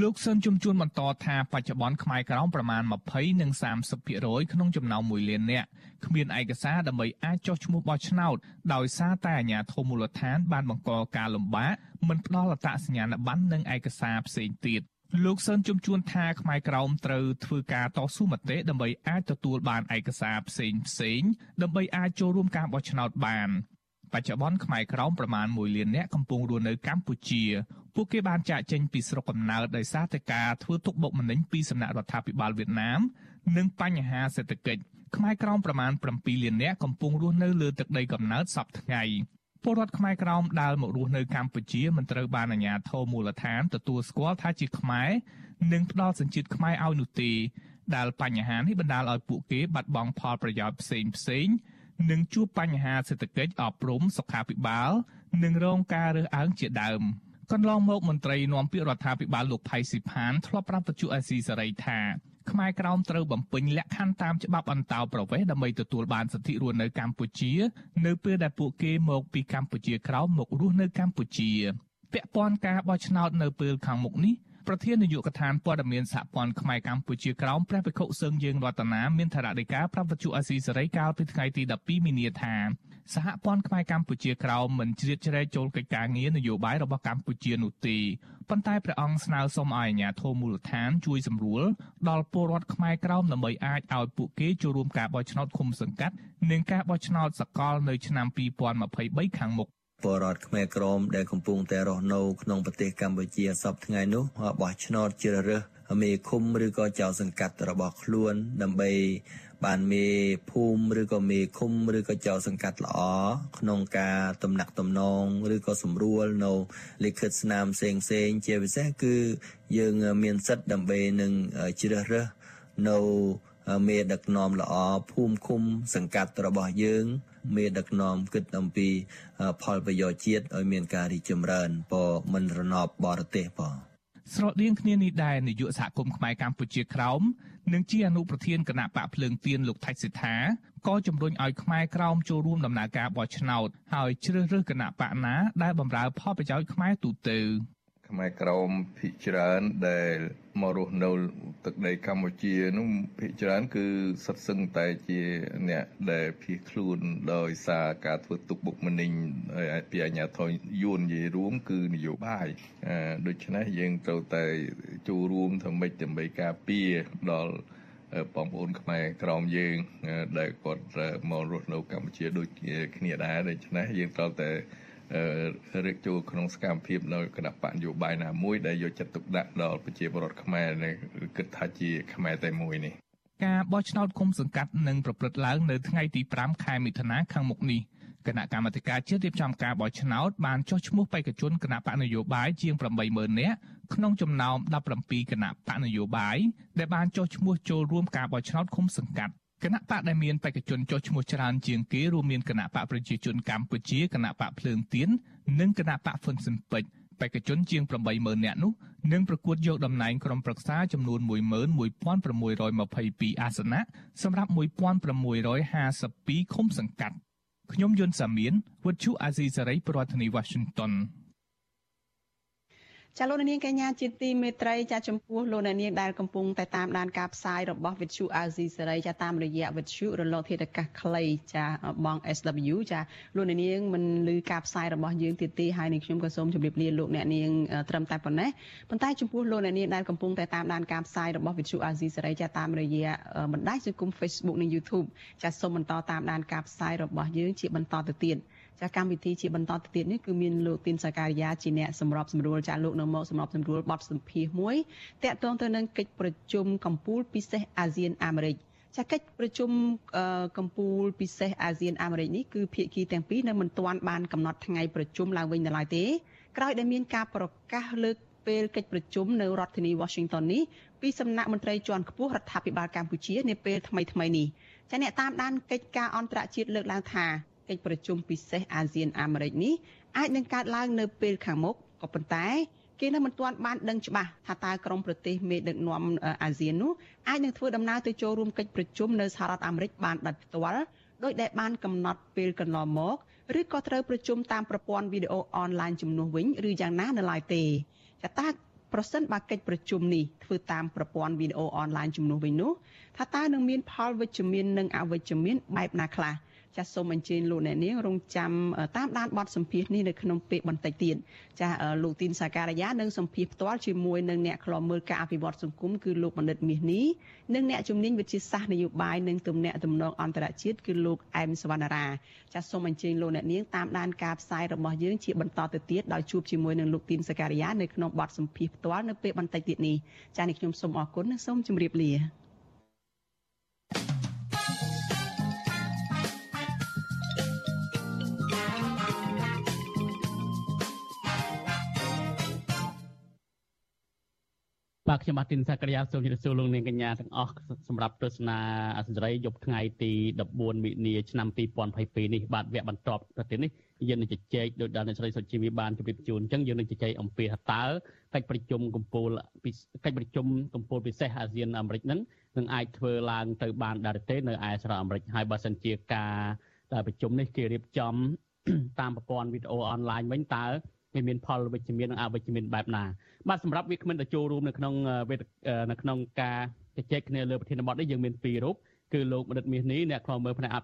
លោកសឿនជំជួនបន្តថាបច្ចុប្បន្នខ្មែរក្រោមប្រមាណ20និង30%ក្នុងចំណោម1លាននាក់គ្មានឯកសារដើម្បីអាចចុះឈ្មោះបោះឆ្នោតដោយសារតែអាជ្ញាធរមូលដ្ឋានបានបង្កការលំបាកមិនផ្ដល់អត្តសញ្ញាណប័ណ្ណនិងឯកសារផ្សេងទៀតលោកសឿនជំជួនថាខ្មែរក្រោមត្រូវធ្វើការតស៊ូមតិដើម្បីអាចទទួលបានឯកសារផ្សេងផ្សេងដើម្បីអាចចូលរួមការបោះឆ្នោតបាន បច្ចុប្បន្នខ្មែរក្រោមប្រមាណ1លាននាក់កំពុងរស់នៅកម្ពុជា ពួកគេបានចាកចេញពីស្រុកកំណើតដោយសារតែការធ្វើទុកបុកម្នេញពីសំណាក់រដ្ឋាភិបាលវៀតណាម និងបញ្ហាសេដ្ឋកិច្ចខ្មែរក្រោមប្រមាណ7លាននាក់កំពុងរស់នៅលើទឹកដីកំណើតសពថ្ងៃពលរដ្ឋខ្មែរក្រោមដែលមករស់នៅកម្ពុជាមិនត្រូវបានអាជ្ញាធរមូលដ្ឋានទទួលស្គាល់ថាជាខ្មែរនិងផ្ដល់សញ្ជាតិខ្មែរឲ្យនោះទេដែលបញ្ហានេះបណ្ដាលឲ្យពួកគេបាត់បង់ផលប្រយោជន៍ផ្សេងផ្សេង នឹងជួបបញ្ហាសេដ្ឋកិច្ចអប់រំសុខាភិបាល និងរងការរើសអើងជាដើមកន្លងមកមន្ត្រីនាំពាក្យរដ្ឋាភិបាលលោកផៃស៊ីផានធ្លាប់ប្រាប់បញ្ជាអេស៊ីសេរីថាខ្មែរក្រោមត្រូវបំពេញលក្ខខណ្ឌតាមច្បាប់អន្តោប្រវេសន៍ដើម្បីទទួលបានសិទ្ធិរស់នៅកម្ពុជា នៅពេលដែលពួកគេមកពីកម្ពុជាក្រោមមករស់នៅកម្ពុជាពាក់ព័ន្ធការបោះឆ្នោតនៅពេលខាងមុខនេះ ប្រធាននាយកដ្ឋានព័ត៌មានសហព័ន្ធខ្មែរកម្ពុជាក្រោមព្រះវិខុសឹងយើងរតនាមានថារដីកាប្រាប់វិទ្យុអាស៊ីសេរីកាលពីថ្ងៃទី12មីនាថាសហព័ន្ធខ្មែរកម្ពុជាក្រោមមិនជ្រៀតជ្រែកចូលកិច្ចការងារនយោបាយរបស់កម្ពុជានោះទេប៉ុន្តែព្រះអង្គស្នើសុំឲ្យអាជ្ញាធរមូលដ្ឋានជួយសម្រួលដល់ពលរដ្ឋខ្មែរក្រោមដើម្បីអាចឲ្យពួកគេចូលរួមការបោះឆ្នោតឃុំសង្កាត់និងការបោះឆ្នោតសកលនៅឆ្នាំ2023ខាងមុខ ពលរដ្ឋខ្មែរក្រមដែលកំពុងតែរស់នៅក្នុងប្រទេសកម្ពុជាសពថ្ងៃនោះបោះឆ្នោតជ្រើសរើសមេឃុំឬក៏ចៅសង្កាត់របស់ខ្លួន ដើម្បីបានមេភូមិឬក៏មេឃុំឬក៏ចៅសង្កាត់ល្អក្នុងការតំណាក់តំណងឬក៏សម្រួលនៅលិខិតស្នាមផ្សេងផ្សេងជាពិសេសគឺយើងមានសិទ្ធិដើម្បីនឹងជ្រើសរើសនៅមេដឹកនាំល្អភូមិឃុំសង្កាត់របស់យើង មេដឹកនាំគិតអំពីផលប្រយោជន៍ជាតិឲ្យមានការរីកចម្រើនពមិនរណបបរទេសពស្រដៀងគ្នានេះដែរនាយកសហគមន៍ខ្មែរកម្ពុជាក្រោមនិងជាអនុប្រធានគណៈបកភ្លើងទៀនលោកថៃសិដ្ឋាក៏ជំរុញឲ្យខ្មែរក្រោមចូលរួមដំណើរការបោះឆ្នោត ហើយជ្រើសរើសគណៈបកណាដែលបម្រើផលប្រយោជន៍ខ្មែរទូទៅ ខ្មែរក្រមភិកច្រើនដែលមករស់នៅទឹកដីកម្ពុជានោះភិកច្រើនគឺសិតសឹងតែជាអ្នកដែលភៀសខ្លួនដោយសារការធ្វើទុកបុកម្នេញពីអាជ្ញាធរយួននិយាយរួមគឺនយោបាយដូច្នេះយើងត្រូវតែចូលរួមធ្វើម៉េចដើម្បីការពារដល់បងប្អូនខ្មែរក្រមយើង ដែលគាត់មករស់នៅកម្ពុជាដូចគ្នាដែរដូច្នេះយើងត្រូវតែ រៀបចូលក្នុងសកម្មភាពនៅគណៈបកនយោបាយណាមួយដែលយកចិត្តទុកដាក់ដល់ប្រជាពលរដ្ឋខ្មែរគិតថាជាខ្មែរតែមួយនេះការបោះឆ្នោតគុំសង្កាត់នឹងប្រព្រឹត្តឡើងនៅថ្ងៃទី5ខែមិថុនាខាងមុខនេះគណៈកម្មាធិការជាតិរៀបចំការបោះឆ្នោតបានចុះឈ្មោះបេក្ខជនគណៈបកនយោបាយជាង80000នាក់ក្នុងចំណោម17គណៈបកនយោបាយដែលបានចុះឈ្មោះចូលរួមការបោះឆ្នោតឃុំសង្កាត់ គណៈបកដែលមានបេក្ខជនចុះឈ្មោះច្រើនជាងគេរួមមានគណៈបកប្រជាជនកម្ពុជាគណៈបកភ្លើងទៀននិងគណៈបកហ្វុនស៊ិនពេជ្របេក្ខជនជាង80000នាក់នោះនឹងប្រកួតយកតំណែងក្រុមប្រឹក្សាចំនួន11622អាសនៈសម្រាប់1652ឃុំសង្កាត់ខ្ញុំយុនសាមៀនវុទ្ធុអាស៊ីសេរីប្រធានាធិបតី Washington ចាលោកនាងកញ្ញាជាទីមេត្រីចាចំពោះលោកនាងដែលកំពុងតែតាមដានការផ្សាយរបស់វិទ្យុអាស៊ីសេរីចាតាមរយៈវិទ្យុរលកធាតុអាកាសខ្លីចាបង SW ចាលោកនាងមិនឮការផ្សាយរបស់យើងទៀតទេហើយនឹងខ្ញុំក៏សូមជម្រាបលាលោកអ្នកនាងត្រឹមតែប៉ុណ្ណេះប៉ុន្តែចំពោះលោកអ្នកនាងដែលកំពុងតែតាមដានការផ្សាយរបស់វិទ្យុអាស៊ីសេរីចាតាមរយៈបណ្ដាញសង្គម Facebook និង YouTube ចាសូមបន្តតាមដានការផ្សាយរបស់យើងជាបន្តទៅទៀត ចាកម្មវិធីជាបន្តទៅទៀតនេះគឺមានលោកទីនសាការីយ៉ាជាអ្នកសម្របសម្រួលចាលោកនៅមកសម្របសម្រួលបទសម្ភាសមួយតាក់ទងទៅនឹងកិច្ចប្រជុំកម្ពុជាពិសេសអាស៊ានអាមេរិកចាកិច្ចប្រជុំកម្ពុជាពិសេសអាស៊ានអាមេរិកនេះគឺភាគីទាំងពីរនៅមិនទាន់បានកំណត់ថ្ងៃប្រជុំឡើងវិញនៅឡើយទេក្រោយដែលមានការប្រកាសលើកពេលកិច្ចប្រជុំនៅរដ្ឋធានី Washington នេះពីសំណាក់មន្ត្រីជាន់ខ្ពស់រដ្ឋាភិបាលកម្ពុជានាពេលថ្មីៗនេះចាអ្នកតាមដានកិច្ចការអន្តរជាតិលើកឡើងថា កិច្ចប្រជុំពិសេសអាស៊ានអាមេរិកនេះអាចនឹងកើតឡើងនៅពេលខាងមុខក៏ប៉ុន្តែគេនៅមិនទាន់បានដឹងច្បាស់ថាតើក្រុមប្រទេសមេដឹកនាំអាស៊ាននោះអាចនឹងធ្វើដំណើរទៅចូលរួមកិច្ចប្រជុំនៅសហរដ្ឋអាមេរិកបានដាច់ផ្ទាល់ដោយដែលបានកំណត់ពេលកន្លងមកឬក៏ត្រូវប្រជុំតាមប្រព័ន្ធវីដេអូអនឡាញជំនួសវិញឬយ៉ាងណានៅឡើយទេចាតើប្រសិនបើកិច្ចប្រជុំនេះធ្វើតាមប្រព័ន្ធវីដេអូអនឡាញជំនួសវិញនោះថាតើនឹងមានផលវិជ្ជមាននិងអវិជ្ជមានបែបណាខ្លះ ចាសសូមអញ្ជើញលោកអ្នកនាងរងចាំតាមដានបទសម្ភាសនេះនៅក្នុងពេលបន្តិចទៀតចាសលោកទីនសាការីយ៉ានឹងសម្ភាសផ្ទាល់ជាមួយនឹងអ្នកខ្លោមើលការអភិវឌ្ឍសង្គមគឺលោកបណ្ឌិតមាសនេះនិងអ្នកជំនាញវិទ្យាសាស្ត្រនយោបាយនិងទំនាក់ទំនងអន្តរជាតិគឺលោកអែមសវណ្ណារាចាសសូមអញ្ជើញលោកអ្នកនាងតាមដានការផ្សាយរបស់យើងជាបន្តទៅទៀតដោយជួបជាមួយនឹងលោកទីនសាការីយ៉ានៅក្នុងបទសម្ភាសផ្ទាល់នៅពេលបន្តិចទៀតនេះចាសនេះខ្ញុំសូមអរគុណនិងសូមជម្រាបលា បាទខ្ញុំបាទទីនសាករិយាសូមជម្រាបសួរលោកនាងកញ្ញាទាំងអស់សម្រាប់ទស្សនាអសិរ័យយប់ថ្ងៃទី14មិនិនាឆ្នាំ2022នេះបាទវគ្គបន្ទាប់ទៅទៀតនេះយើងនឹងជជែកដោយដល់អ្នកស្រីសុជីវីបានជម្រាបជូនអញ្ចឹងយើងនឹងជជែកអំពីតើកិច្ចប្រជុំកម្ពុជាកិច្ចប្រជុំកម្ពុជាពិសេសអាស៊ានអាមេរិកហ្នឹងនឹងអាចធ្វើឡើងទៅបានដែរទេនៅឯសហរដ្ឋអាមេរិកហើយបើសិនជាការដែលប្រជុំនេះគេរៀបចំតាមប្រព័ន្ធវីដេអូអនឡាញវិញតើ វាមានផលវិជ្ជមាននិងអវិជ្ជមានបែបណាបាទសម្រាប់វាគ្មិនទៅចូលរួមនៅក្នុងនៅក្នុងការជជែកគ្នាលើប្រធានបទនេះយើងមានពីររូបគឺលោកបណ្ឌិតមាសនេះអ្នកខ្លោមើលផ្នែកអ